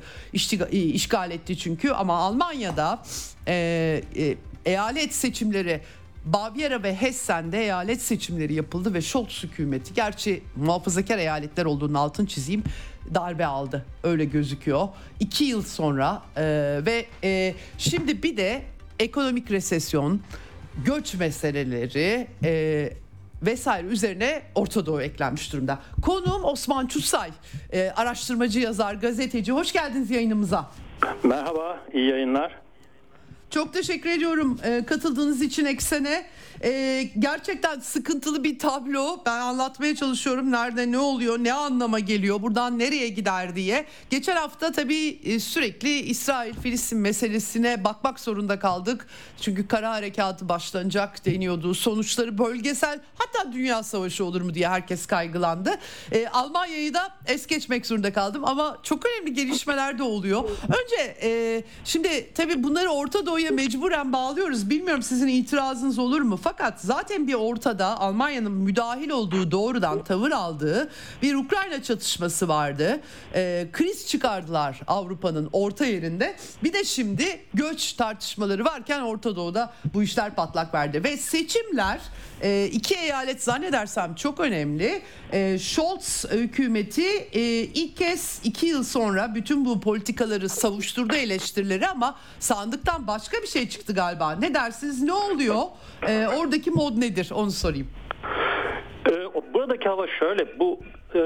işgal etti çünkü ama Almanya'da e, e, eyalet seçimleri Bavyera ve Hessen'de eyalet seçimleri yapıldı ve Scholz hükümeti gerçi muhafazakar eyaletler olduğunu altın çizeyim darbe aldı öyle gözüküyor. İki yıl sonra e, ve e, şimdi bir de ekonomik resesyon, göç meseleleri e, vesaire üzerine Orta Doğu eklenmiş durumda. Konuğum Osman Çusay, e, araştırmacı, yazar, gazeteci. Hoş geldiniz yayınımıza. Merhaba, iyi yayınlar. Çok teşekkür ediyorum e, katıldığınız için Eksen'e. E, gerçekten sıkıntılı bir tablo. Ben anlatmaya çalışıyorum nerede ne oluyor, ne anlama geliyor, buradan nereye gider diye. Geçen hafta tabii e, sürekli İsrail-Filistin meselesine bakmak zorunda kaldık. Çünkü kara harekatı başlanacak deniyordu. Sonuçları bölgesel hatta dünya savaşı olur mu diye herkes kaygılandı. E, Almanya'yı da es geçmek zorunda kaldım ama çok önemli gelişmeler de oluyor. Önce e, şimdi tabii bunları Orta Doğu buraya mecburen bağlıyoruz. Bilmiyorum sizin itirazınız olur mu? Zaten bir ortada Almanya'nın müdahil olduğu doğrudan tavır aldığı bir Ukrayna çatışması vardı. Ee, kriz çıkardılar Avrupa'nın orta yerinde. Bir de şimdi göç tartışmaları varken Orta Doğu'da bu işler patlak verdi. Ve seçimler e, iki eyalet zannedersem çok önemli. E, Scholz hükümeti e, ilk kez iki yıl sonra bütün bu politikaları savuşturdu eleştirileri ama sandıktan başka bir şey çıktı galiba. Ne dersiniz ne oluyor? E, oradaki mod nedir onu sorayım. E, buradaki hava şöyle bu e,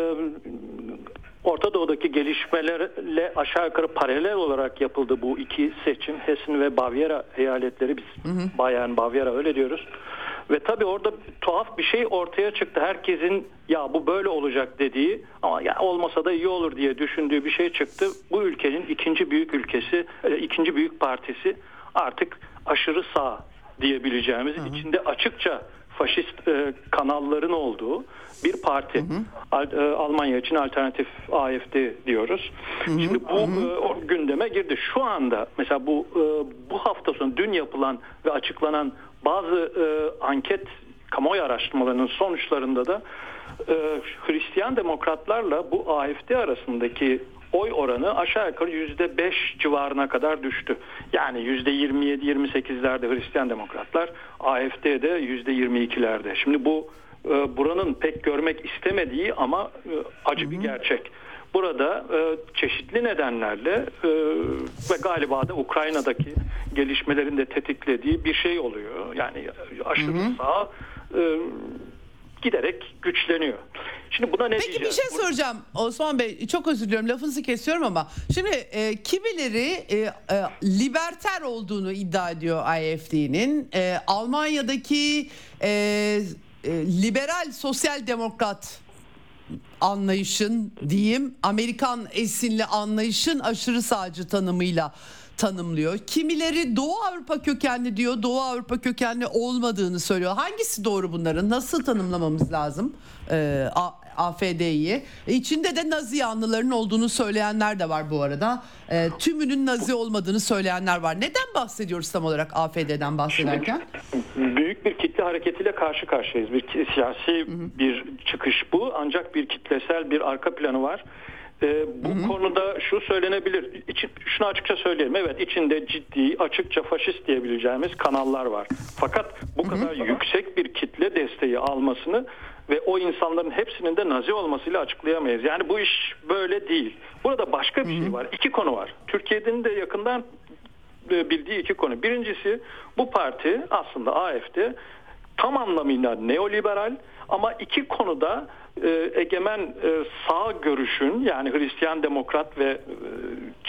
Orta Doğu'daki gelişmelerle aşağı yukarı paralel olarak yapıldı bu iki seçim. Hessen ve Bavyera eyaletleri biz hı hı. Bayern, Bavyera öyle diyoruz. Ve tabii orada tuhaf bir şey ortaya çıktı. Herkesin ya bu böyle olacak dediği ama ya olmasa da iyi olur diye düşündüğü bir şey çıktı. Bu ülkenin ikinci büyük ülkesi, e, ikinci büyük partisi artık aşırı sağ diyebileceğimiz, hı hı. içinde açıkça faşist e, kanalların olduğu bir parti. Hı hı. E, Almanya için alternatif AFD diyoruz. Hı hı. Şimdi bu hı hı. E, gündeme girdi. Şu anda mesela bu e, bu hafta sonu dün yapılan ve açıklanan bazı e, anket kamuoyu araştırmalarının sonuçlarında da e, Hristiyan demokratlarla bu AFD arasındaki oy oranı aşağı yukarı yüzde beş civarına kadar düştü. Yani yüzde yirmi yedi yirmi sekizlerde Hristiyan demokratlar AFD'de yüzde yirmi ikilerde. Şimdi bu e, buranın pek görmek istemediği ama e, acı bir gerçek. Burada e, çeşitli nedenlerle e, ve galiba da Ukrayna'daki gelişmelerin de tetiklediği bir şey oluyor. Yani aşırı hı hı. sağ e, giderek güçleniyor. Şimdi buna ne Peki diyeceğiz? bir şey soracağım Osman Bey çok özür diliyorum lafınızı kesiyorum ama şimdi e, kimileri e, e, liberter olduğunu iddia ediyor AFD'nin e, Almanya'daki e, e, liberal sosyal demokrat anlayışın diyeyim Amerikan esinli anlayışın aşırı sağcı tanımıyla tanımlıyor. Kimileri Doğu Avrupa kökenli diyor. Doğu Avrupa kökenli olmadığını söylüyor. Hangisi doğru bunların? Nasıl tanımlamamız lazım? Ee, AFD'yi. İçinde de Nazi yanlıların olduğunu söyleyenler de var bu arada. E, tümünün Nazi olmadığını söyleyenler var. Neden bahsediyoruz tam olarak AFD'den bahsederken? büyük bir kitle hareketiyle karşı karşıyayız. Bir siyasi hı hı. bir çıkış bu. Ancak bir kitlesel bir arka planı var. E, bu hı hı. konuda şu söylenebilir. İçin, şunu açıkça söyleyelim. Evet içinde ciddi, açıkça faşist diyebileceğimiz kanallar var. Fakat bu hı hı. kadar yüksek bir kitle desteği almasını ve o insanların hepsinin de Nazi olmasıyla açıklayamayız. Yani bu iş böyle değil. Burada başka bir şey var. İki konu var. Türkiye'nin de yakından e, bildiği iki konu. Birincisi bu parti aslında AFD tam anlamıyla neoliberal ama iki konuda e, egemen e, sağ görüşün yani Hristiyan demokrat ve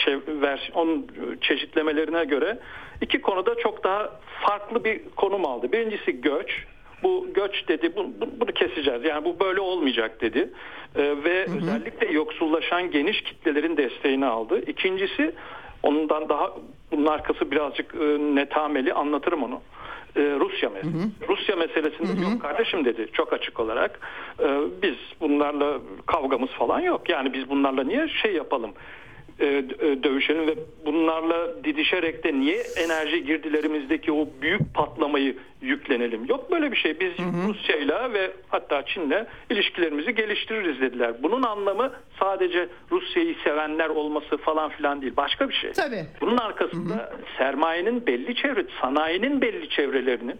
e, versiyon çeşitlemelerine göre iki konuda çok daha farklı bir konum aldı. Birincisi göç. Bu göç dedi bunu, bunu keseceğiz yani bu böyle olmayacak dedi e, ve hı hı. özellikle yoksullaşan geniş kitlelerin desteğini aldı. İkincisi ondan daha bunun arkası birazcık e, netameli anlatırım onu e, Rusya meselesi. Hı hı. Rusya meselesinde hı hı. yok kardeşim dedi çok açık olarak. E, biz bunlarla kavgamız falan yok. Yani biz bunlarla niye şey yapalım? E, e, dövüşelim ve bunlarla didişerek de niye enerji girdilerimizdeki o büyük patlamayı yüklenelim. Yok böyle bir şey. Biz Rusya'yla ve hatta Çin'le ilişkilerimizi geliştiririz dediler. Bunun anlamı sadece Rusya'yı sevenler olması falan filan değil. Başka bir şey. Tabii. Bunun arkasında hı hı. sermayenin belli çevre, sanayinin belli çevrelerinin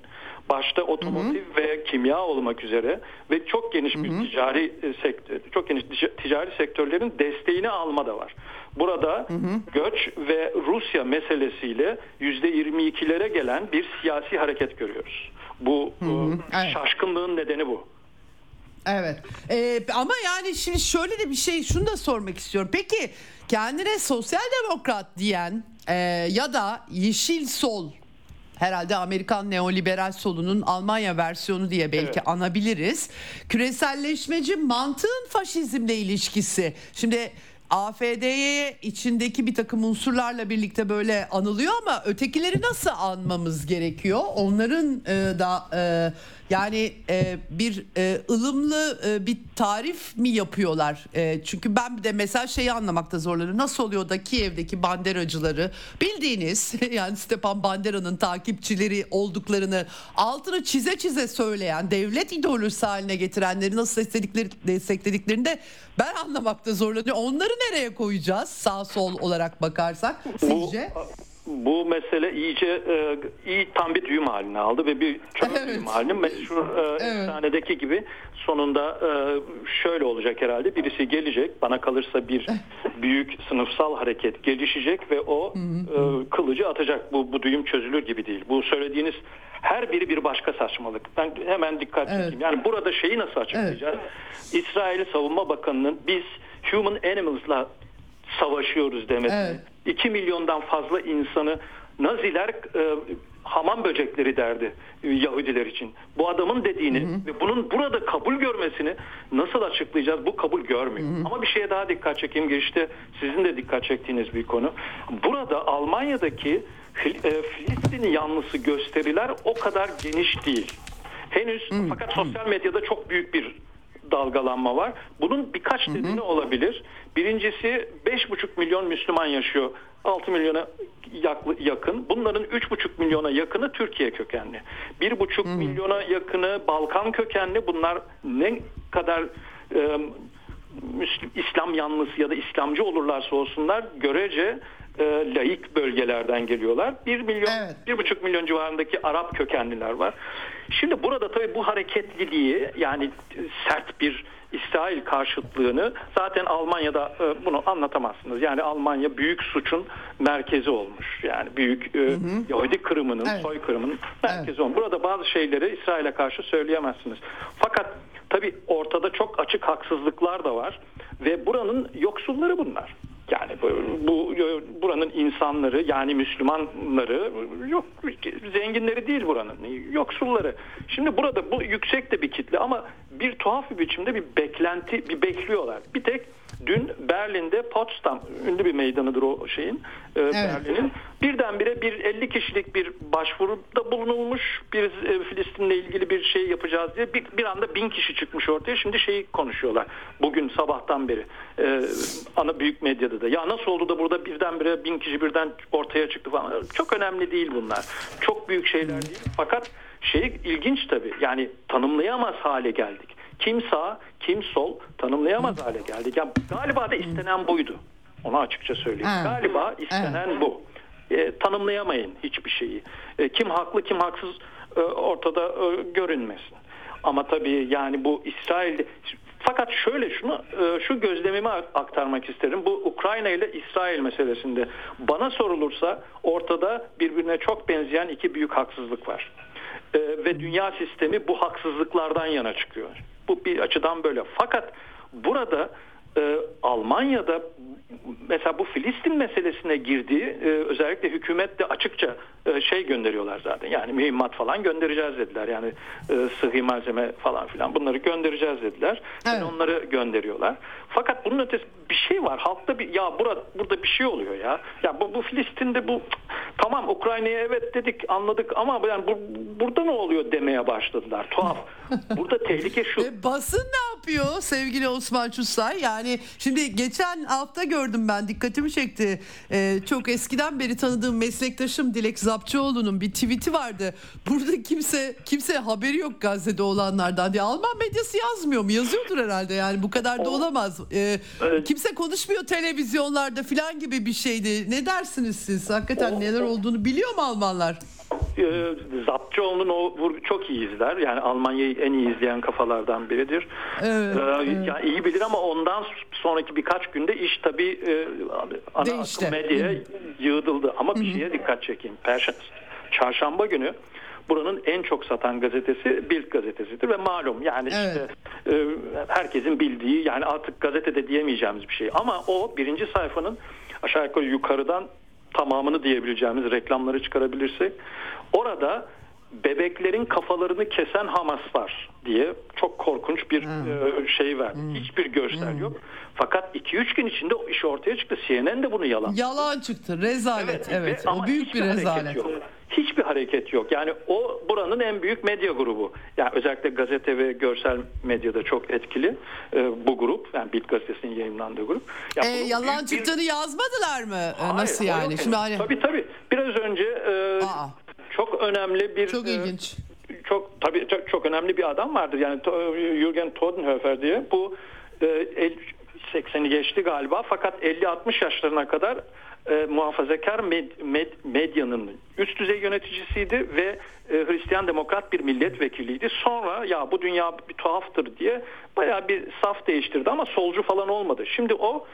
başta otomotiv hı hı. ve kimya olmak üzere ve çok geniş bir hı hı. ticari e, sektör, çok geniş ticari sektörlerin desteğini alma da var. Burada hı hı. göç ve Rusya meselesiyle yüzde 22'lere gelen bir siyasi hareket görüyoruz. Bu hı hı. E, evet. şaşkınlığın nedeni bu. Evet ee, ama yani şimdi şöyle de bir şey şunu da sormak istiyorum. Peki kendine sosyal demokrat diyen e, ya da yeşil sol herhalde Amerikan neoliberal solunun Almanya versiyonu diye belki evet. anabiliriz. Küreselleşmeci mantığın faşizmle ilişkisi. Şimdi AFD'ye içindeki bir takım unsurlarla birlikte böyle anılıyor ama ötekileri nasıl anmamız gerekiyor? Onların e, da e, yani e, bir e, ılımlı e, bir tarif mi yapıyorlar? E, çünkü ben de mesela şeyi anlamakta zorlanıyorum. Nasıl oluyor da Kiev'deki banderacıları bildiğiniz <laughs> yani Stepan Bandera'nın takipçileri olduklarını altını çize çize söyleyen devlet ideolojisi haline getirenleri nasıl destekledikleri, desteklediklerini de ben anlamakta zorlanıyorum. Onları nereye koyacağız sağ sol olarak bakarsak sizce? Bu, bu mesele iyice e, iyi tam bir düğüm haline aldı ve bir çok Evet. düğüm haline. Meşhur e, Evet. efsanedeki gibi sonunda e, şöyle olacak herhalde. Birisi gelecek bana kalırsa bir <laughs> büyük sınıfsal hareket gelişecek ve o e, kılıcı atacak. Bu, bu düğüm çözülür gibi değil. Bu söylediğiniz her biri bir başka saçmalık. Ben hemen dikkat Evet. çekeyim. Yani burada şeyi nasıl açıklayacağız? İsrail Savunma Bakanı'nın biz human animals'la savaşıyoruz demesi Evet. 2 milyondan fazla insanı Naziler e, hamam böcekleri derdi e, Yahudiler için. Bu adamın dediğini ve bunun burada kabul görmesini nasıl açıklayacağız? Bu kabul görmüyor. Ama bir şeye daha dikkat çekeyim. Girişte sizin de dikkat çektiğiniz bir konu. Burada Almanya'daki e, Filistin yanlısı gösteriler o kadar geniş değil. Henüz fakat sosyal medyada çok büyük bir dalgalanma var. Bunun birkaç nedeni olabilir. Birincisi 5,5 milyon Müslüman yaşıyor. 6 milyona yakın. Bunların 3,5 milyona yakını Türkiye kökenli. 1,5 milyona yakını Balkan kökenli. Bunlar ne kadar e, Müslim, İslam yanlısı ya da İslamcı olurlarsa olsunlar görece e, laik bölgelerden geliyorlar. 1 milyon, Evet. bir buçuk milyon civarındaki Arap kökenliler var. Şimdi burada tabii bu hareketliliği yani sert bir İsrail karşıtlığını zaten Almanya'da e, bunu anlatamazsınız. Yani Almanya büyük suçun merkezi olmuş. Yani büyük e, Yahudi kırımının, Evet. soykırımının merkezi olmuş. Burada bazı şeyleri İsrail'e karşı söyleyemezsiniz. Fakat tabii ortada çok açık haksızlıklar da var ve buranın yoksulları bunlar. Yani bu, bu buranın insanları yani Müslümanları yok zenginleri değil buranın yoksulları. Şimdi burada bu yüksek de bir kitle ama bir tuhaf bir biçimde bir beklenti bir bekliyorlar. Bir tek dün Berlin'de Potsdam ünlü bir meydanıdır o şeyin e, Berlin'in. Birdenbire bir 50 kişilik bir başvuruda bulunulmuş bir e, Filistin'le ilgili bir şey yapacağız diye bir, bir anda bin kişi çıkmış ortaya. Şimdi şeyi konuşuyorlar bugün sabahtan beri e, ana büyük medyada da. Ya nasıl oldu da burada birdenbire bin kişi birden ortaya çıktı falan. Çok önemli değil bunlar. Çok büyük şeyler değil. Fakat şey ilginç tabii yani tanımlayamaz hale geldik kim sağ kim sol tanımlayamaz hale geldik ya galiba da istenen buydu onu açıkça söyleyeyim Ha. galiba istenen bu e, tanımlayamayın hiçbir şeyi. E, kim haklı kim haksız e, ortada e, görünmesin. Ama tabii yani bu İsrail fakat şöyle şunu e, şu gözlemimi aktarmak isterim. Bu Ukrayna ile İsrail meselesinde bana sorulursa ortada birbirine çok benzeyen iki büyük haksızlık var. E, ve dünya sistemi bu haksızlıklardan yana çıkıyor. Bu bir açıdan böyle. Fakat burada e, Almanya'da mesela bu Filistin meselesine girdiği e, özellikle hükümet de açıkça e, şey gönderiyorlar zaten. Yani mühimmat falan göndereceğiz dediler. Yani e, sıhhi malzeme falan filan bunları göndereceğiz dediler. Yani Evet. onları gönderiyorlar. Fakat bunun ötesi bir şey var. Halkta bir ya burada burada bir şey oluyor ya. Ya bu, bu Filistin'de bu tamam Ukrayna'ya evet dedik anladık ama yani bu, burada ne oluyor demeye başladılar. Tuhaf. <laughs> Burada tehlike şu. E, basın ne yapıyor sevgili Osman Çussay? Yani şimdi geçen hafta gördüm ben dikkatimi çekti. E, çok eskiden beri tanıdığım meslektaşım Dilek Zapçıoğlu'nun bir tweet'i vardı. Burada kimse kimse haberi yok gazetede olanlardan diye. Alman medyası yazmıyor mu? Yazıyordur herhalde yani bu kadar da olamaz. E, Evet. kimse konuşmuyor televizyonlarda falan gibi bir şeydi. Ne dersiniz siz? Hakikaten neler olduğunu biliyor mu Almanlar? E, Zapçıoğlu'nun o vurgu çok iyi izler. Yani Almanya'yı en iyi izleyen kafalardan biridir. Evet, E, evet. Yani iyi bilir ama ondan sonraki birkaç günde iş tabii e, ana Değişti. akım medyaya yığdıldı. Ama bir şeye dikkat çekeyim. Perşembe, çarşamba günü buranın en çok satan gazetesi Bild gazetesidir ve malum yani Evet. işte e, herkesin bildiği yani artık gazetede diyemeyeceğimiz bir şey. Ama o birinci sayfanın aşağı yukarı yukarıdan tamamını diyebileceğimiz reklamları çıkarabilirsek orada bebeklerin kafalarını kesen Hamaslar diye çok korkunç bir e, şey verdi. Hiçbir görsel yok. Fakat 2-3 gün içinde o iş ortaya çıktı. CNN de bunu yalan. Yalan çıktı. Rezalet. Evet. ve- O büyük bir rezalet. Yok. Hiçbir hareket yok. Yani o buranın en büyük medya grubu. Yani özellikle gazete ve görsel medyada çok etkili e, bu grup. Yani Bild gazetesinin yayınlandığı grup. Ya E, yalan bir- çıktığını yazmadılar mı? E, Hayır, Nasıl yani? Şimdi hani Tabii tabii. Biraz önce e, Aa. çok önemli bir çok e, ilginç. Çok tabii çok, çok önemli bir adam vardır. Yani Jürgen Todenhöfer diye bu e, el- 80'i geçti galiba fakat 50-60 yaşlarına kadar e, muhafazakar med, med, medyanın üst düzey yöneticisiydi ve e, Hristiyan demokrat bir milletvekiliydi. Sonra ya bu dünya bir tuhaftır diye bayağı bir saf değiştirdi ama solcu falan olmadı. Şimdi o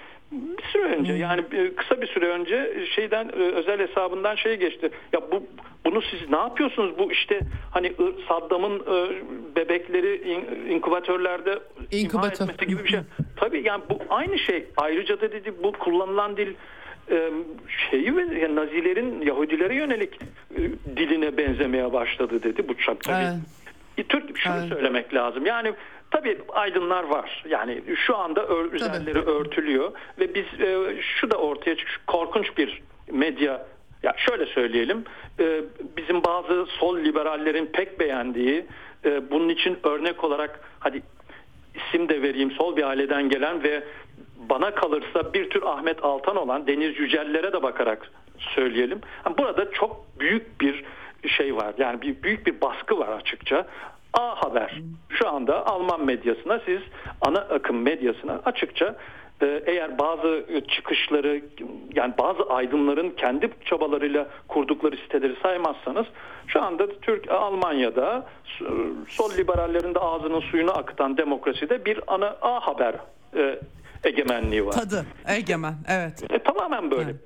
bir süre önce yani bir- kısa bir süre önce şeyden e, özel hesabından şey geçti. Ya bu bunu siz ne yapıyorsunuz? Bu işte hani Saddam'ın e, bebekleri in- inkubatörlerde imha etmesi gibi bir şey. Tabii yani bu aynı şey. Ayrıca da dedi bu kullanılan dil e, şeyi ve yani Nazilerin Yahudilere yönelik diline benzemeye başladı dedi. Bu tabii. Evet. Türk şunu Evet. söylemek lazım. Yani tabii aydınlar var. Yani şu anda ör, üzerleri örtülüyor ve biz e, şu da ortaya çıkıyor. Korkunç bir medya ya şöyle söyleyelim. e, bizim bazı sol liberallerin pek beğendiği e, bunun için örnek olarak hadi isim de vereyim sol bir aileden gelen ve bana kalırsa bir tür Ahmet Altan olan Deniz Yücel'lere de bakarak söyleyelim. Burada çok büyük bir şey var. Yani bir büyük bir baskı var açıkça. A Haber şu anda Alman medyasına siz ana akım medyasına açıkça e, eğer bazı çıkışları yani bazı aydınların kendi çabalarıyla kurdukları siteleri saymazsanız şu anda Türk Almanya'da sol liberallerin de ağzının suyunu akıtan demokraside bir ana A Haber e, egemenliği var. Tadı. Egemen. Evet. E, tamamen böyle. Ş-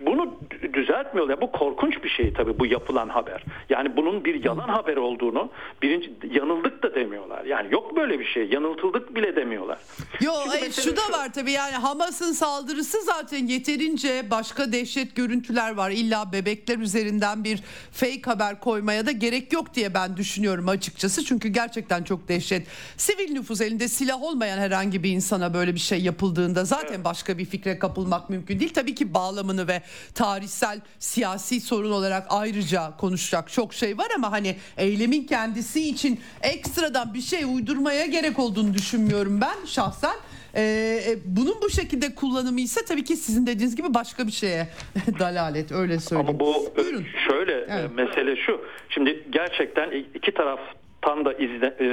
Bunu düzeltmiyorlar. Bu korkunç bir şey tabii bu yapılan haber. Yani bunun bir yalan haber olduğunu birinci yanıldık da demiyorlar. Yani yok böyle bir şey. Yanıltıldık bile demiyorlar. Yo e, şu da şu. var tabii yani Hamas'ın saldırısı zaten yeterince başka dehşet görüntüler var. İlla bebekler üzerinden bir fake haber koymaya da gerek yok diye ben düşünüyorum açıkçası. Çünkü gerçekten çok dehşet. Sivil nüfus elinde silah olmayan herhangi bir insana böyle bir şey yapıldığında zaten başka bir fikre kapılmak mümkün değil. Tabii ki bağlamını ve tarihsel siyasi sorun olarak ayrıca konuşacak çok şey var ama hani eylemin kendisi için ekstradan bir şey uydurmaya gerek olduğunu düşünmüyorum ben şahsen. Ee, e, bunun bu şekilde kullanımı ise tabii ki sizin dediğiniz gibi başka bir şeye <laughs> dalalet öyle söyleyeyim. Ama bu e, Buyurun. şöyle e, Evet. mesele şu. Şimdi gerçekten iki taraftan da izle, e,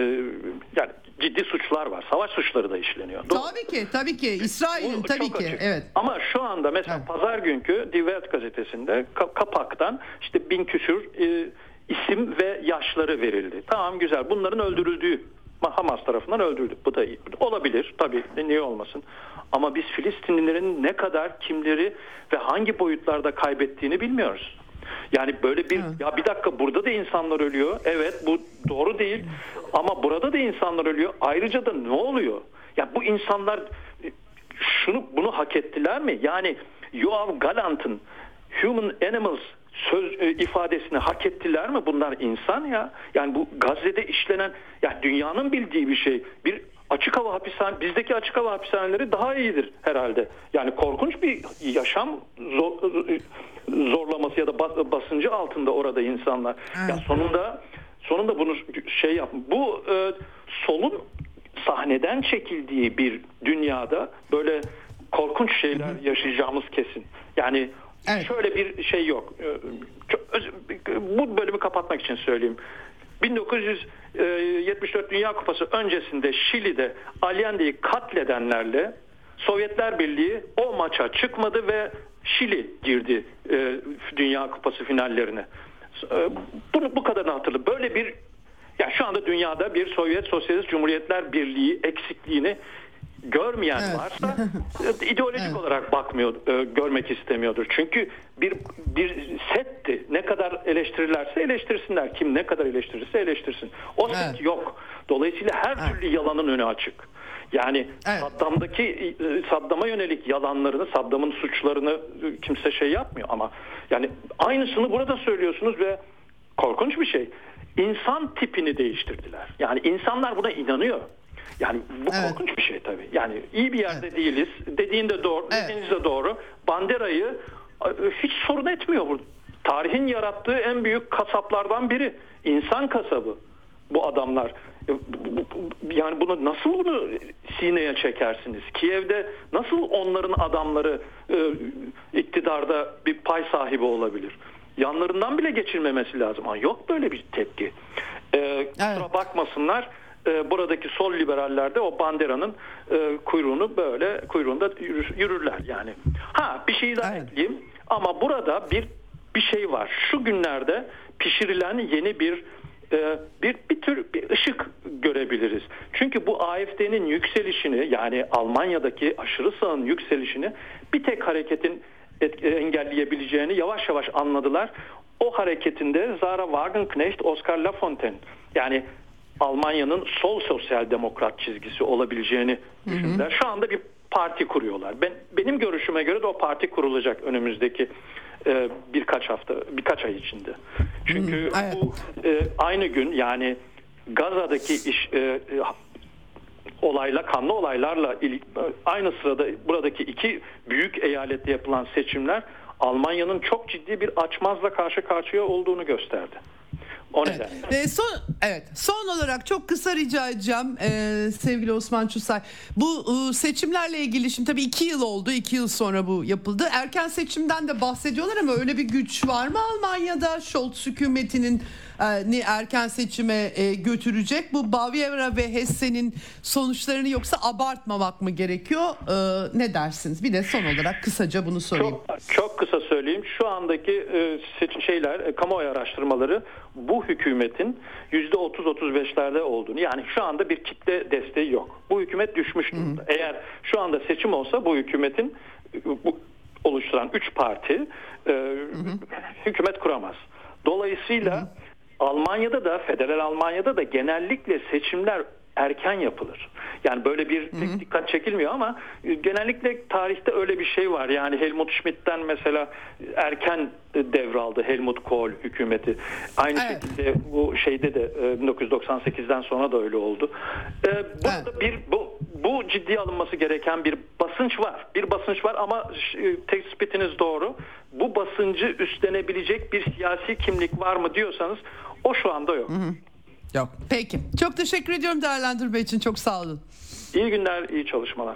yani ciddi suçlar var. Savaş suçları da işleniyor. Tabii ki tabii ki İsrail'in tabii ki açık. evet. Ama şu anda mesela Evet. pazar günkü Die Welt gazetesinde ka- kapaktan işte bin küsür e, isim ve yaşları verildi. Tamam güzel. Bunların öldürüldüğü Hamas tarafından öldürüldü. Bu da iyi. olabilir tabii. Niye olmasın? Ama biz Filistinlilerin ne kadar kimleri ve hangi boyutlarda kaybettiğini bilmiyoruz. Yani böyle bir Evet. ya bir dakika burada da insanlar ölüyor. Evet bu doğru değil. Ama burada da insanlar ölüyor. Ayrıca da ne oluyor? Ya bu insanlar e, şunu bunu hak ettiler mi? Yani Yoav Galant'ın Human Animals söz e, ifadesini hak ettiler mi? Bunlar insan ya. Yani bu Gazze'de işlenen ya dünyanın bildiği bir şey. Bir açık hava hapishane bizdeki açık hava hapishaneleri daha iyidir herhalde. Yani korkunç bir yaşam zor, zorlaması ya da bas- basıncı altında orada insanlar. Ya sonunda sonunda bunu şey yap. Bu e, solun sahneden çekildiği bir dünyada böyle korkunç şeyler yaşayacağımız kesin. Yani Evet. şöyle bir şey yok. Öz- Bu bölümü kapatmak için söyleyeyim. 1974 Dünya Kupası öncesinde Şili'de Allende'yi katledenlerle Sovyetler Birliği o maça çıkmadı ve Şili girdi e, Dünya Kupası finallerine. E, Bunu bu kadarını hatırlı. Böyle bir ya şu anda dünyada bir Sovyet Sosyalist Cumhuriyetler Birliği eksikliğini görmeyen Evet. varsa <laughs> e, ideolojik Evet. olarak bakmıyor, e, görmek istemiyordur. Çünkü bir bir setti. Ne kadar eleştirirlerse eleştirsinler. Kim ne kadar eleştirirse eleştirsin. O set Evet. yok. Dolayısıyla her Evet. türlü yalanın önü açık. Yani Evet. Saddam'daki Saddam'a yönelik yalanlarını, Saddam'ın suçlarını e, kimse şey yapmıyor ama yani aynısını burada söylüyorsunuz ve korkunç bir şey. İnsan tipini değiştirdiler. Yani insanlar buna inanıyor. Yani bu Evet. korkunç bir şey tabii. Yani iyi bir yerde değiliz. Dediğin de doğru, Evet. dediğiniz de doğru. Banderayı e, hiç sorun etmiyor bu. Tarihin yarattığı en büyük kasaplardan biri. İnsan kasabı bu adamlar. E, Yani bunu nasıl bunu sineye çekersiniz? Kiev'de nasıl onların adamları e, iktidarda bir pay sahibi olabilir? Yanlarından bile geçirmemesi lazım. Ama yok böyle bir tepki. E, kusura bakmasınlar. E, buradaki sol liberaller de o banderanın e, kuyruğunu böyle kuyruğunda yürür- yürürler yani. Ha bir şey daha Evet. ekleyeyim. Ama burada bir bir şey var. Şu günlerde pişirilen yeni bir bir bir tür bir ışık görebiliriz. Çünkü bu AFD'nin yükselişini yani Almanya'daki aşırı sağın yükselişini bir tek hareketin et- engelleyebileceğini yavaş yavaş anladılar. O hareketinde Zara Wagenknecht, Oscar Lafontaine yani Almanya'nın sol sosyal demokrat çizgisi olabileceğini düşündüler. Şu anda bir parti kuruyorlar. Ben benim görüşüme göre de o parti kurulacak önümüzdeki e, birkaç hafta, birkaç ay içinde. Çünkü evet. bu e, aynı gün yani Gaza'daki iş e, e, olayla kanlı olaylarla aynı sırada buradaki iki büyük eyalette yapılan seçimler Almanya'nın çok ciddi bir açmazla karşı karşıya olduğunu gösterdi. O Evet. nedenle. Ee, son evet son olarak çok kısa rica edeceğim ee, sevgili Osman Çusay. Bu e, seçimlerle ilgili şimdi tabii iki yıl oldu. iki yıl sonra bu yapıldı. Erken seçimden de bahsediyorlar ama öyle bir güç var mı Almanya'da? Scholz hükümetinin e, ni erken seçime e, götürecek. Bu Baviera ve Hesse'nin sonuçlarını yoksa abartmamak mı gerekiyor? Ee, ne dersiniz? Bir de son olarak kısaca bunu sorayım. Çok, çok kısa söyleyeyim. Şu andaki e, şeyler, e, kamuoyu araştırmaları bu hükümetin %30-35'lerde olduğunu yani şu anda bir kitle desteği yok. Bu hükümet düşmüş durumda. Eğer şu anda seçim olsa bu hükümetin e, bu oluşturan 3 parti e, hükümet kuramaz. Dolayısıyla Almanya'da da federal Almanya'da da genellikle seçimler erken yapılır. Yani böyle bir tek dikkat çekilmiyor ama e, genellikle tarihte öyle bir şey var. Yani Helmut Schmidt'ten mesela erken e, devraldı Helmut Kohl hükümeti. Aynı Evet. şekilde bu şeyde de e, 1998'den sonra da öyle oldu. E, Burada Evet. bir bu bu ciddiye alınması gereken bir basınç var. Bir basınç var ama e, tespitiniz doğru. Bu basıncı üstlenebilecek bir siyasi kimlik var mı diyorsanız o şu anda yok. Yok. Peki. Çok teşekkür ediyorum değerlendirme için. Çok sağ olun. İyi günler, iyi çalışmalar.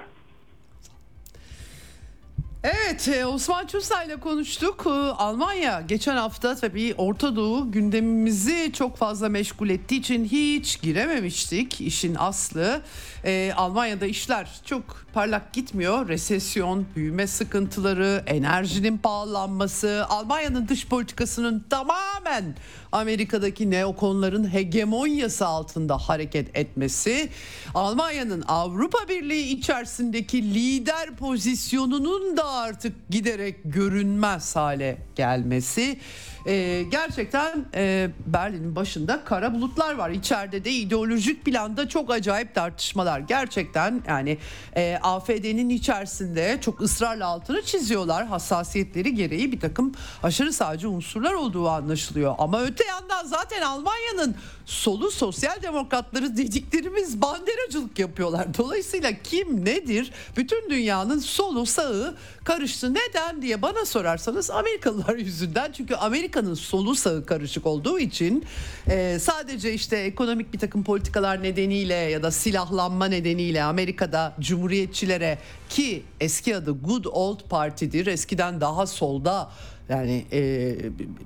Evet e, Osman Çusa ile konuştuk. E, Almanya geçen hafta tabii Orta Doğu gündemimizi çok fazla meşgul ettiği için hiç girememiştik. İşin aslı e, Almanya'da işler çok parlak gitmiyor. Resesyon, büyüme sıkıntıları, enerjinin pahalanması, Almanya'nın dış politikasının tamamen Amerika'daki neokonların hegemonyası altında hareket etmesi, Almanya'nın Avrupa Birliği içerisindeki lider pozisyonunun da artık giderek görünmez hale gelmesi e, gerçekten e, Berlin'in başında kara bulutlar var. İçeride de ideolojik planda çok acayip tartışmalar. Gerçekten yani e, AFD'nin içerisinde çok ısrarla altını çiziyorlar. Hassasiyetleri gereği bir takım aşırı sağcı unsurlar olduğu anlaşılıyor. Ama öte yandan zaten Almanya'nın solu sosyal demokratları dediklerimiz banderacılık yapıyorlar. Dolayısıyla kim nedir? Bütün dünyanın solu sağı karıştı. Neden diye bana sorarsanız Amerikalılar yüzünden. Çünkü Amerika'nın solu sağı karışık olduğu için e, sadece işte ekonomik bir takım politikalar nedeniyle ya da silahlanma nedeniyle Amerika'da cumhuriyetçilere ki eski adı Good Old Party'dir. Eskiden daha solda yani e,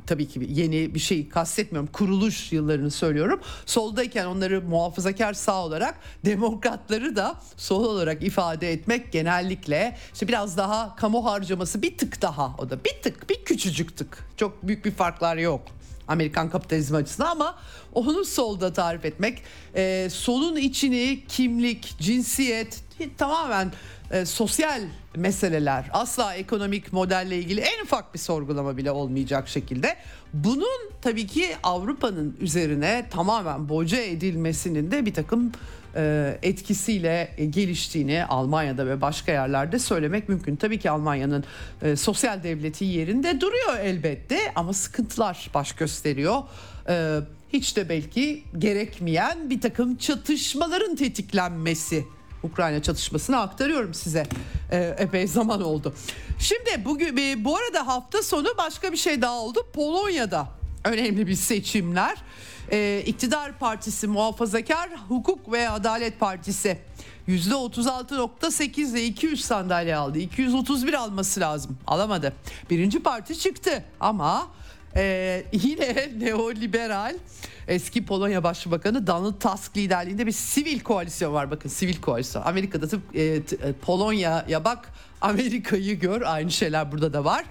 tabii ki yeni bir şey kastetmiyorum. Kuruluş yıllarını söylüyorum. Soldayken onları muhafazakar sağ olarak demokratları da sol olarak ifade etmek genellikle işte biraz daha kamu harcaması bir tık daha o da bir tık bir küçücük tık. Çok büyük bir farklar yok. Amerikan kapitalizmi açısından ama onu solda tarif etmek e, solun içini kimlik, cinsiyet tamamen e, sosyal meseleler asla ekonomik modelle ilgili en ufak bir sorgulama bile olmayacak şekilde bunun tabii ki Avrupa'nın üzerine tamamen boca edilmesinin de bir takım e, etkisiyle geliştiğini Almanya'da ve başka yerlerde söylemek mümkün. Tabii ki Almanya'nın e, sosyal devleti yerinde duruyor elbette ama sıkıntılar baş gösteriyor. e, hiç de belki gerekmeyen bir takım çatışmaların tetiklenmesi. Ukrayna çatışmasını aktarıyorum size. E, epey zaman oldu. Şimdi bugün e, bu arada hafta sonu başka bir şey daha oldu. Polonya'da önemli bir seçimler. E, İktidar Partisi Muhafazakar Hukuk ve Adalet Partisi %36.8 ile 200 sandalye aldı. 231 alması lazım. Alamadı. Birinci parti çıktı ama ee, yine <laughs> neoliberal eski Polonya Başbakanı Donald Tusk liderliğinde bir sivil koalisyon var. Bakın sivil koalisyon. Amerika'da tıp e, t, e, Polonya'ya bak <laughs> Amerika'yı gör aynı şeyler burada da var.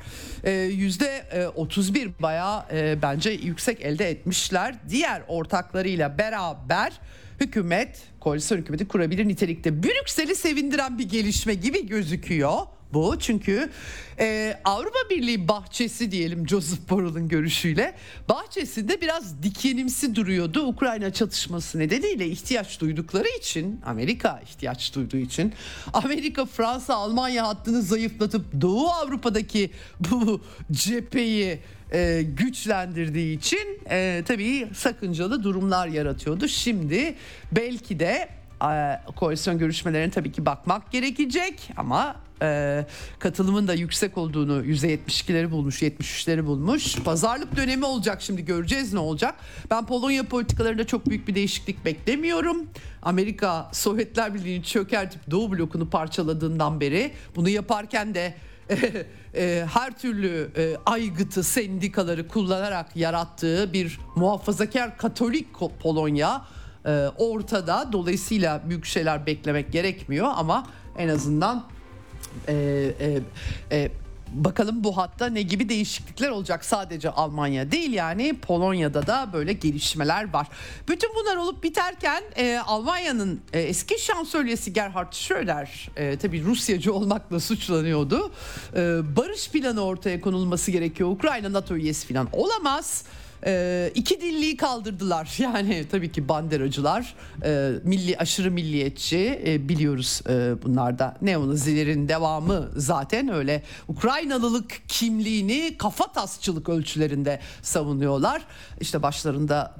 Ee, yüzde e, 31 bayağı e, bence yüksek elde etmişler. Diğer ortaklarıyla beraber hükümet koalisyon hükümeti kurabilir nitelikte. Brüksel'i sevindiren bir gelişme gibi gözüküyor bu. Çünkü e, Avrupa Birliği bahçesi diyelim Joseph Borrell'ın görüşüyle bahçesinde biraz dikenimsi duruyordu. Ukrayna çatışması nedeniyle ihtiyaç duydukları için Amerika ihtiyaç duyduğu için Amerika Fransa Almanya hattını zayıflatıp Doğu Avrupa'daki bu cepheyi e, güçlendirdiği için e, tabii sakıncalı durumlar yaratıyordu. Şimdi belki de e, koalisyon görüşmelerine tabii ki bakmak gerekecek ama e, katılımın da yüksek olduğunu %72'leri bulmuş 73'leri bulmuş. Pazarlık dönemi olacak şimdi göreceğiz ne olacak. Ben Polonya politikalarında çok büyük bir değişiklik beklemiyorum. Amerika Sovyetler Birliği'ni çökertip Doğu blokunu parçaladığından beri bunu yaparken de <laughs> e, her türlü e, aygıtı sendikaları kullanarak yarattığı bir muhafazakar Katolik Polonya e, ortada. Dolayısıyla büyük şeyler beklemek gerekmiyor ama en azından e, e, e, bakalım bu hatta ne gibi değişiklikler olacak sadece Almanya değil yani Polonya'da da böyle gelişmeler var. Bütün bunlar olup biterken e, Almanya'nın e, eski şansölyesi Gerhard Schröder e, tabii Rusyacı olmakla suçlanıyordu. E, barış planı ortaya konulması gerekiyor. Ukrayna NATO üyesi falan olamaz e, iki dilliği kaldırdılar. <laughs> Yani tabii ki banderacılar, e, milli aşırı milliyetçi e, biliyoruz e, bunlarda. Neonazilerin devamı zaten öyle Ukraynalılık kimliğini kafa tasçılık ölçülerinde savunuyorlar. İşte başlarında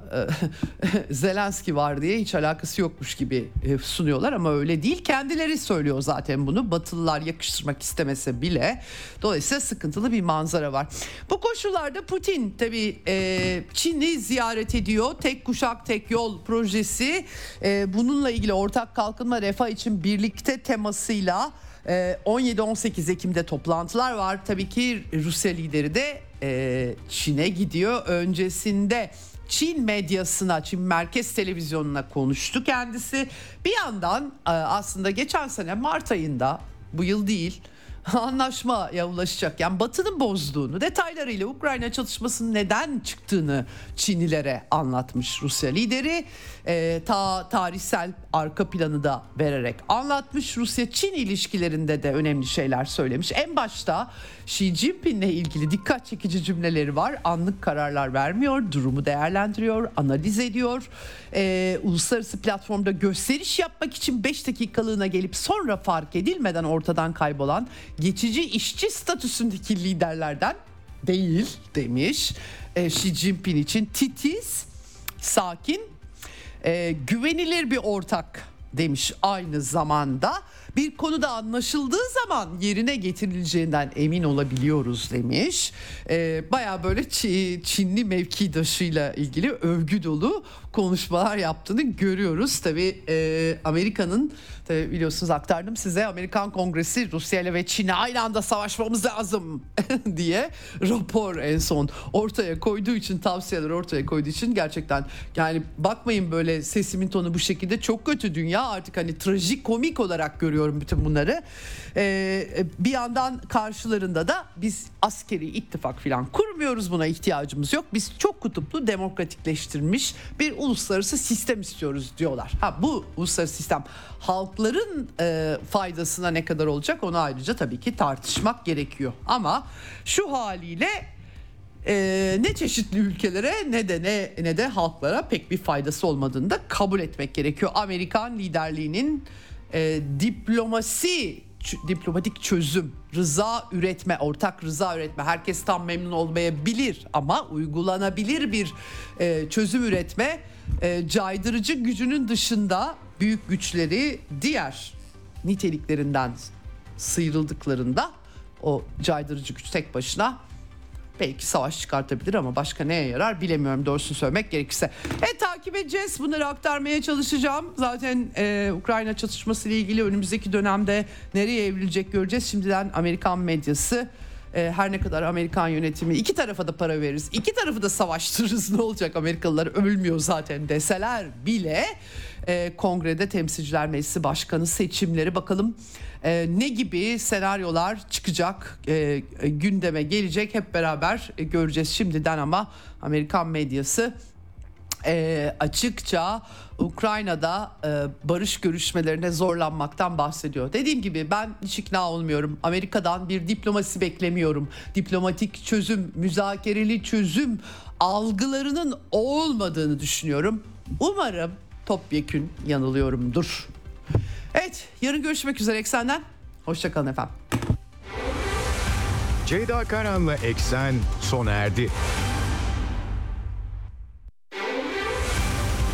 e, <laughs> Zelenski var diye hiç alakası yokmuş gibi e, sunuyorlar ama öyle değil. Kendileri söylüyor zaten bunu. Batılılar yakıştırmak istemese bile. Dolayısıyla sıkıntılı bir manzara var. Bu koşullarda Putin tabii e, Çin'i ziyaret ediyor. Tek kuşak tek yol projesi e, bununla ilgili ortak kalkınma refah için birlikte temasıyla 17-18 e, Ekim'de toplantılar var. Tabii ki Rusya lideri de e, Çin'e gidiyor. Öncesinde Çin medyasına, Çin merkez televizyonuna konuştu kendisi. Bir yandan aslında geçen sene Mart ayında bu yıl değil <laughs> anlaşmaya ulaşacak. Yani Batı'nın bozduğunu, detaylarıyla Ukrayna çatışmasının neden çıktığını Çinlilere anlatmış Rusya lideri. E, ta tarihsel arka planı da vererek anlatmış. Rusya-Çin ilişkilerinde de önemli şeyler söylemiş. En başta Xi Jinping'le ilgili dikkat çekici cümleleri var. Anlık kararlar vermiyor, durumu değerlendiriyor, analiz ediyor. E, uluslararası platformda gösteriş yapmak için 5 dakikalığına gelip sonra fark edilmeden ortadan kaybolan geçici işçi statüsündeki liderlerden değil demiş. E, Xi Jinping için titiz, sakin, e, güvenilir bir ortak demiş aynı zamanda bir konuda anlaşıldığı zaman yerine getirileceğinden emin olabiliyoruz demiş. E, Baya böyle Çinli mevkidaşıyla ilgili övgü dolu konuşmalar yaptığını görüyoruz. Tabii e, Amerika'nın tabii biliyorsunuz aktardım size Amerikan Kongresi Rusya ile ve Çin'e aynı anda savaşmamız lazım <laughs> diye rapor en son ortaya koyduğu için tavsiyeler ortaya koyduğu için gerçekten yani bakmayın böyle sesimin tonu bu şekilde çok kötü dünya artık hani trajik komik olarak görüyorum bütün bunları. Ee, bir yandan karşılarında da biz askeri ittifak falan kurmuyoruz buna ihtiyacımız yok. Biz çok kutuplu demokratikleştirilmiş bir uluslararası sistem istiyoruz diyorlar. Ha bu uluslararası sistem halkların e, faydasına ne kadar olacak onu ayrıca tabii ki tartışmak gerekiyor. Ama şu haliyle e, ne çeşitli ülkelere ne de ne, ne de halklara pek bir faydası olmadığını da kabul etmek gerekiyor. Amerikan liderliğinin e, diplomasi diplomatik çözüm rıza üretme, ortak rıza üretme. Herkes tam memnun olmayabilir ama uygulanabilir bir e, çözüm üretme e, caydırıcı gücünün dışında büyük güçleri diğer niteliklerinden sıyrıldıklarında o caydırıcı güç tek başına belki savaş çıkartabilir ama başka neye yarar bilemiyorum doğrusunu söylemek gerekirse. E takip edeceğiz bunları aktarmaya çalışacağım. Zaten e, Ukrayna çatışması ile ilgili önümüzdeki dönemde nereye evrilecek göreceğiz. Şimdiden Amerikan medyası e, her ne kadar Amerikan yönetimi iki tarafa da para veririz. iki tarafı da savaştırırız <laughs> ne olacak Amerikalılar ölmüyor zaten deseler bile e, kongrede temsilciler meclisi başkanı seçimleri bakalım e, ne gibi senaryolar çıkacak e, gündeme gelecek hep beraber e, göreceğiz şimdiden ama Amerikan medyası e, açıkça Ukrayna'da e, barış görüşmelerine zorlanmaktan bahsediyor. Dediğim gibi ben hiç ikna olmuyorum. Amerika'dan bir diplomasi beklemiyorum. Diplomatik çözüm, müzakereli çözüm algılarının olmadığını düşünüyorum. Umarım topyekün yanılıyorumdur. Evet yarın görüşmek üzere Eksen'den. Hoşçakalın efendim. Ceyda Karan'la Eksen sona erdi.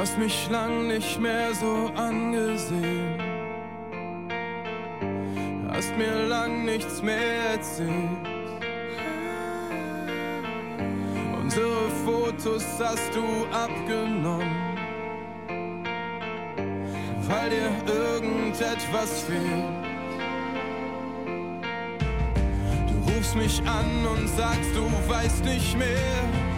Hast mich lang nicht mehr so angesehen. Hast mir lang nichts mehr erzählt. Unsere Fotos hast du abgenommen, weil dir irgendetwas fehlt. Du rufst mich an und sagst, du weißt nicht mehr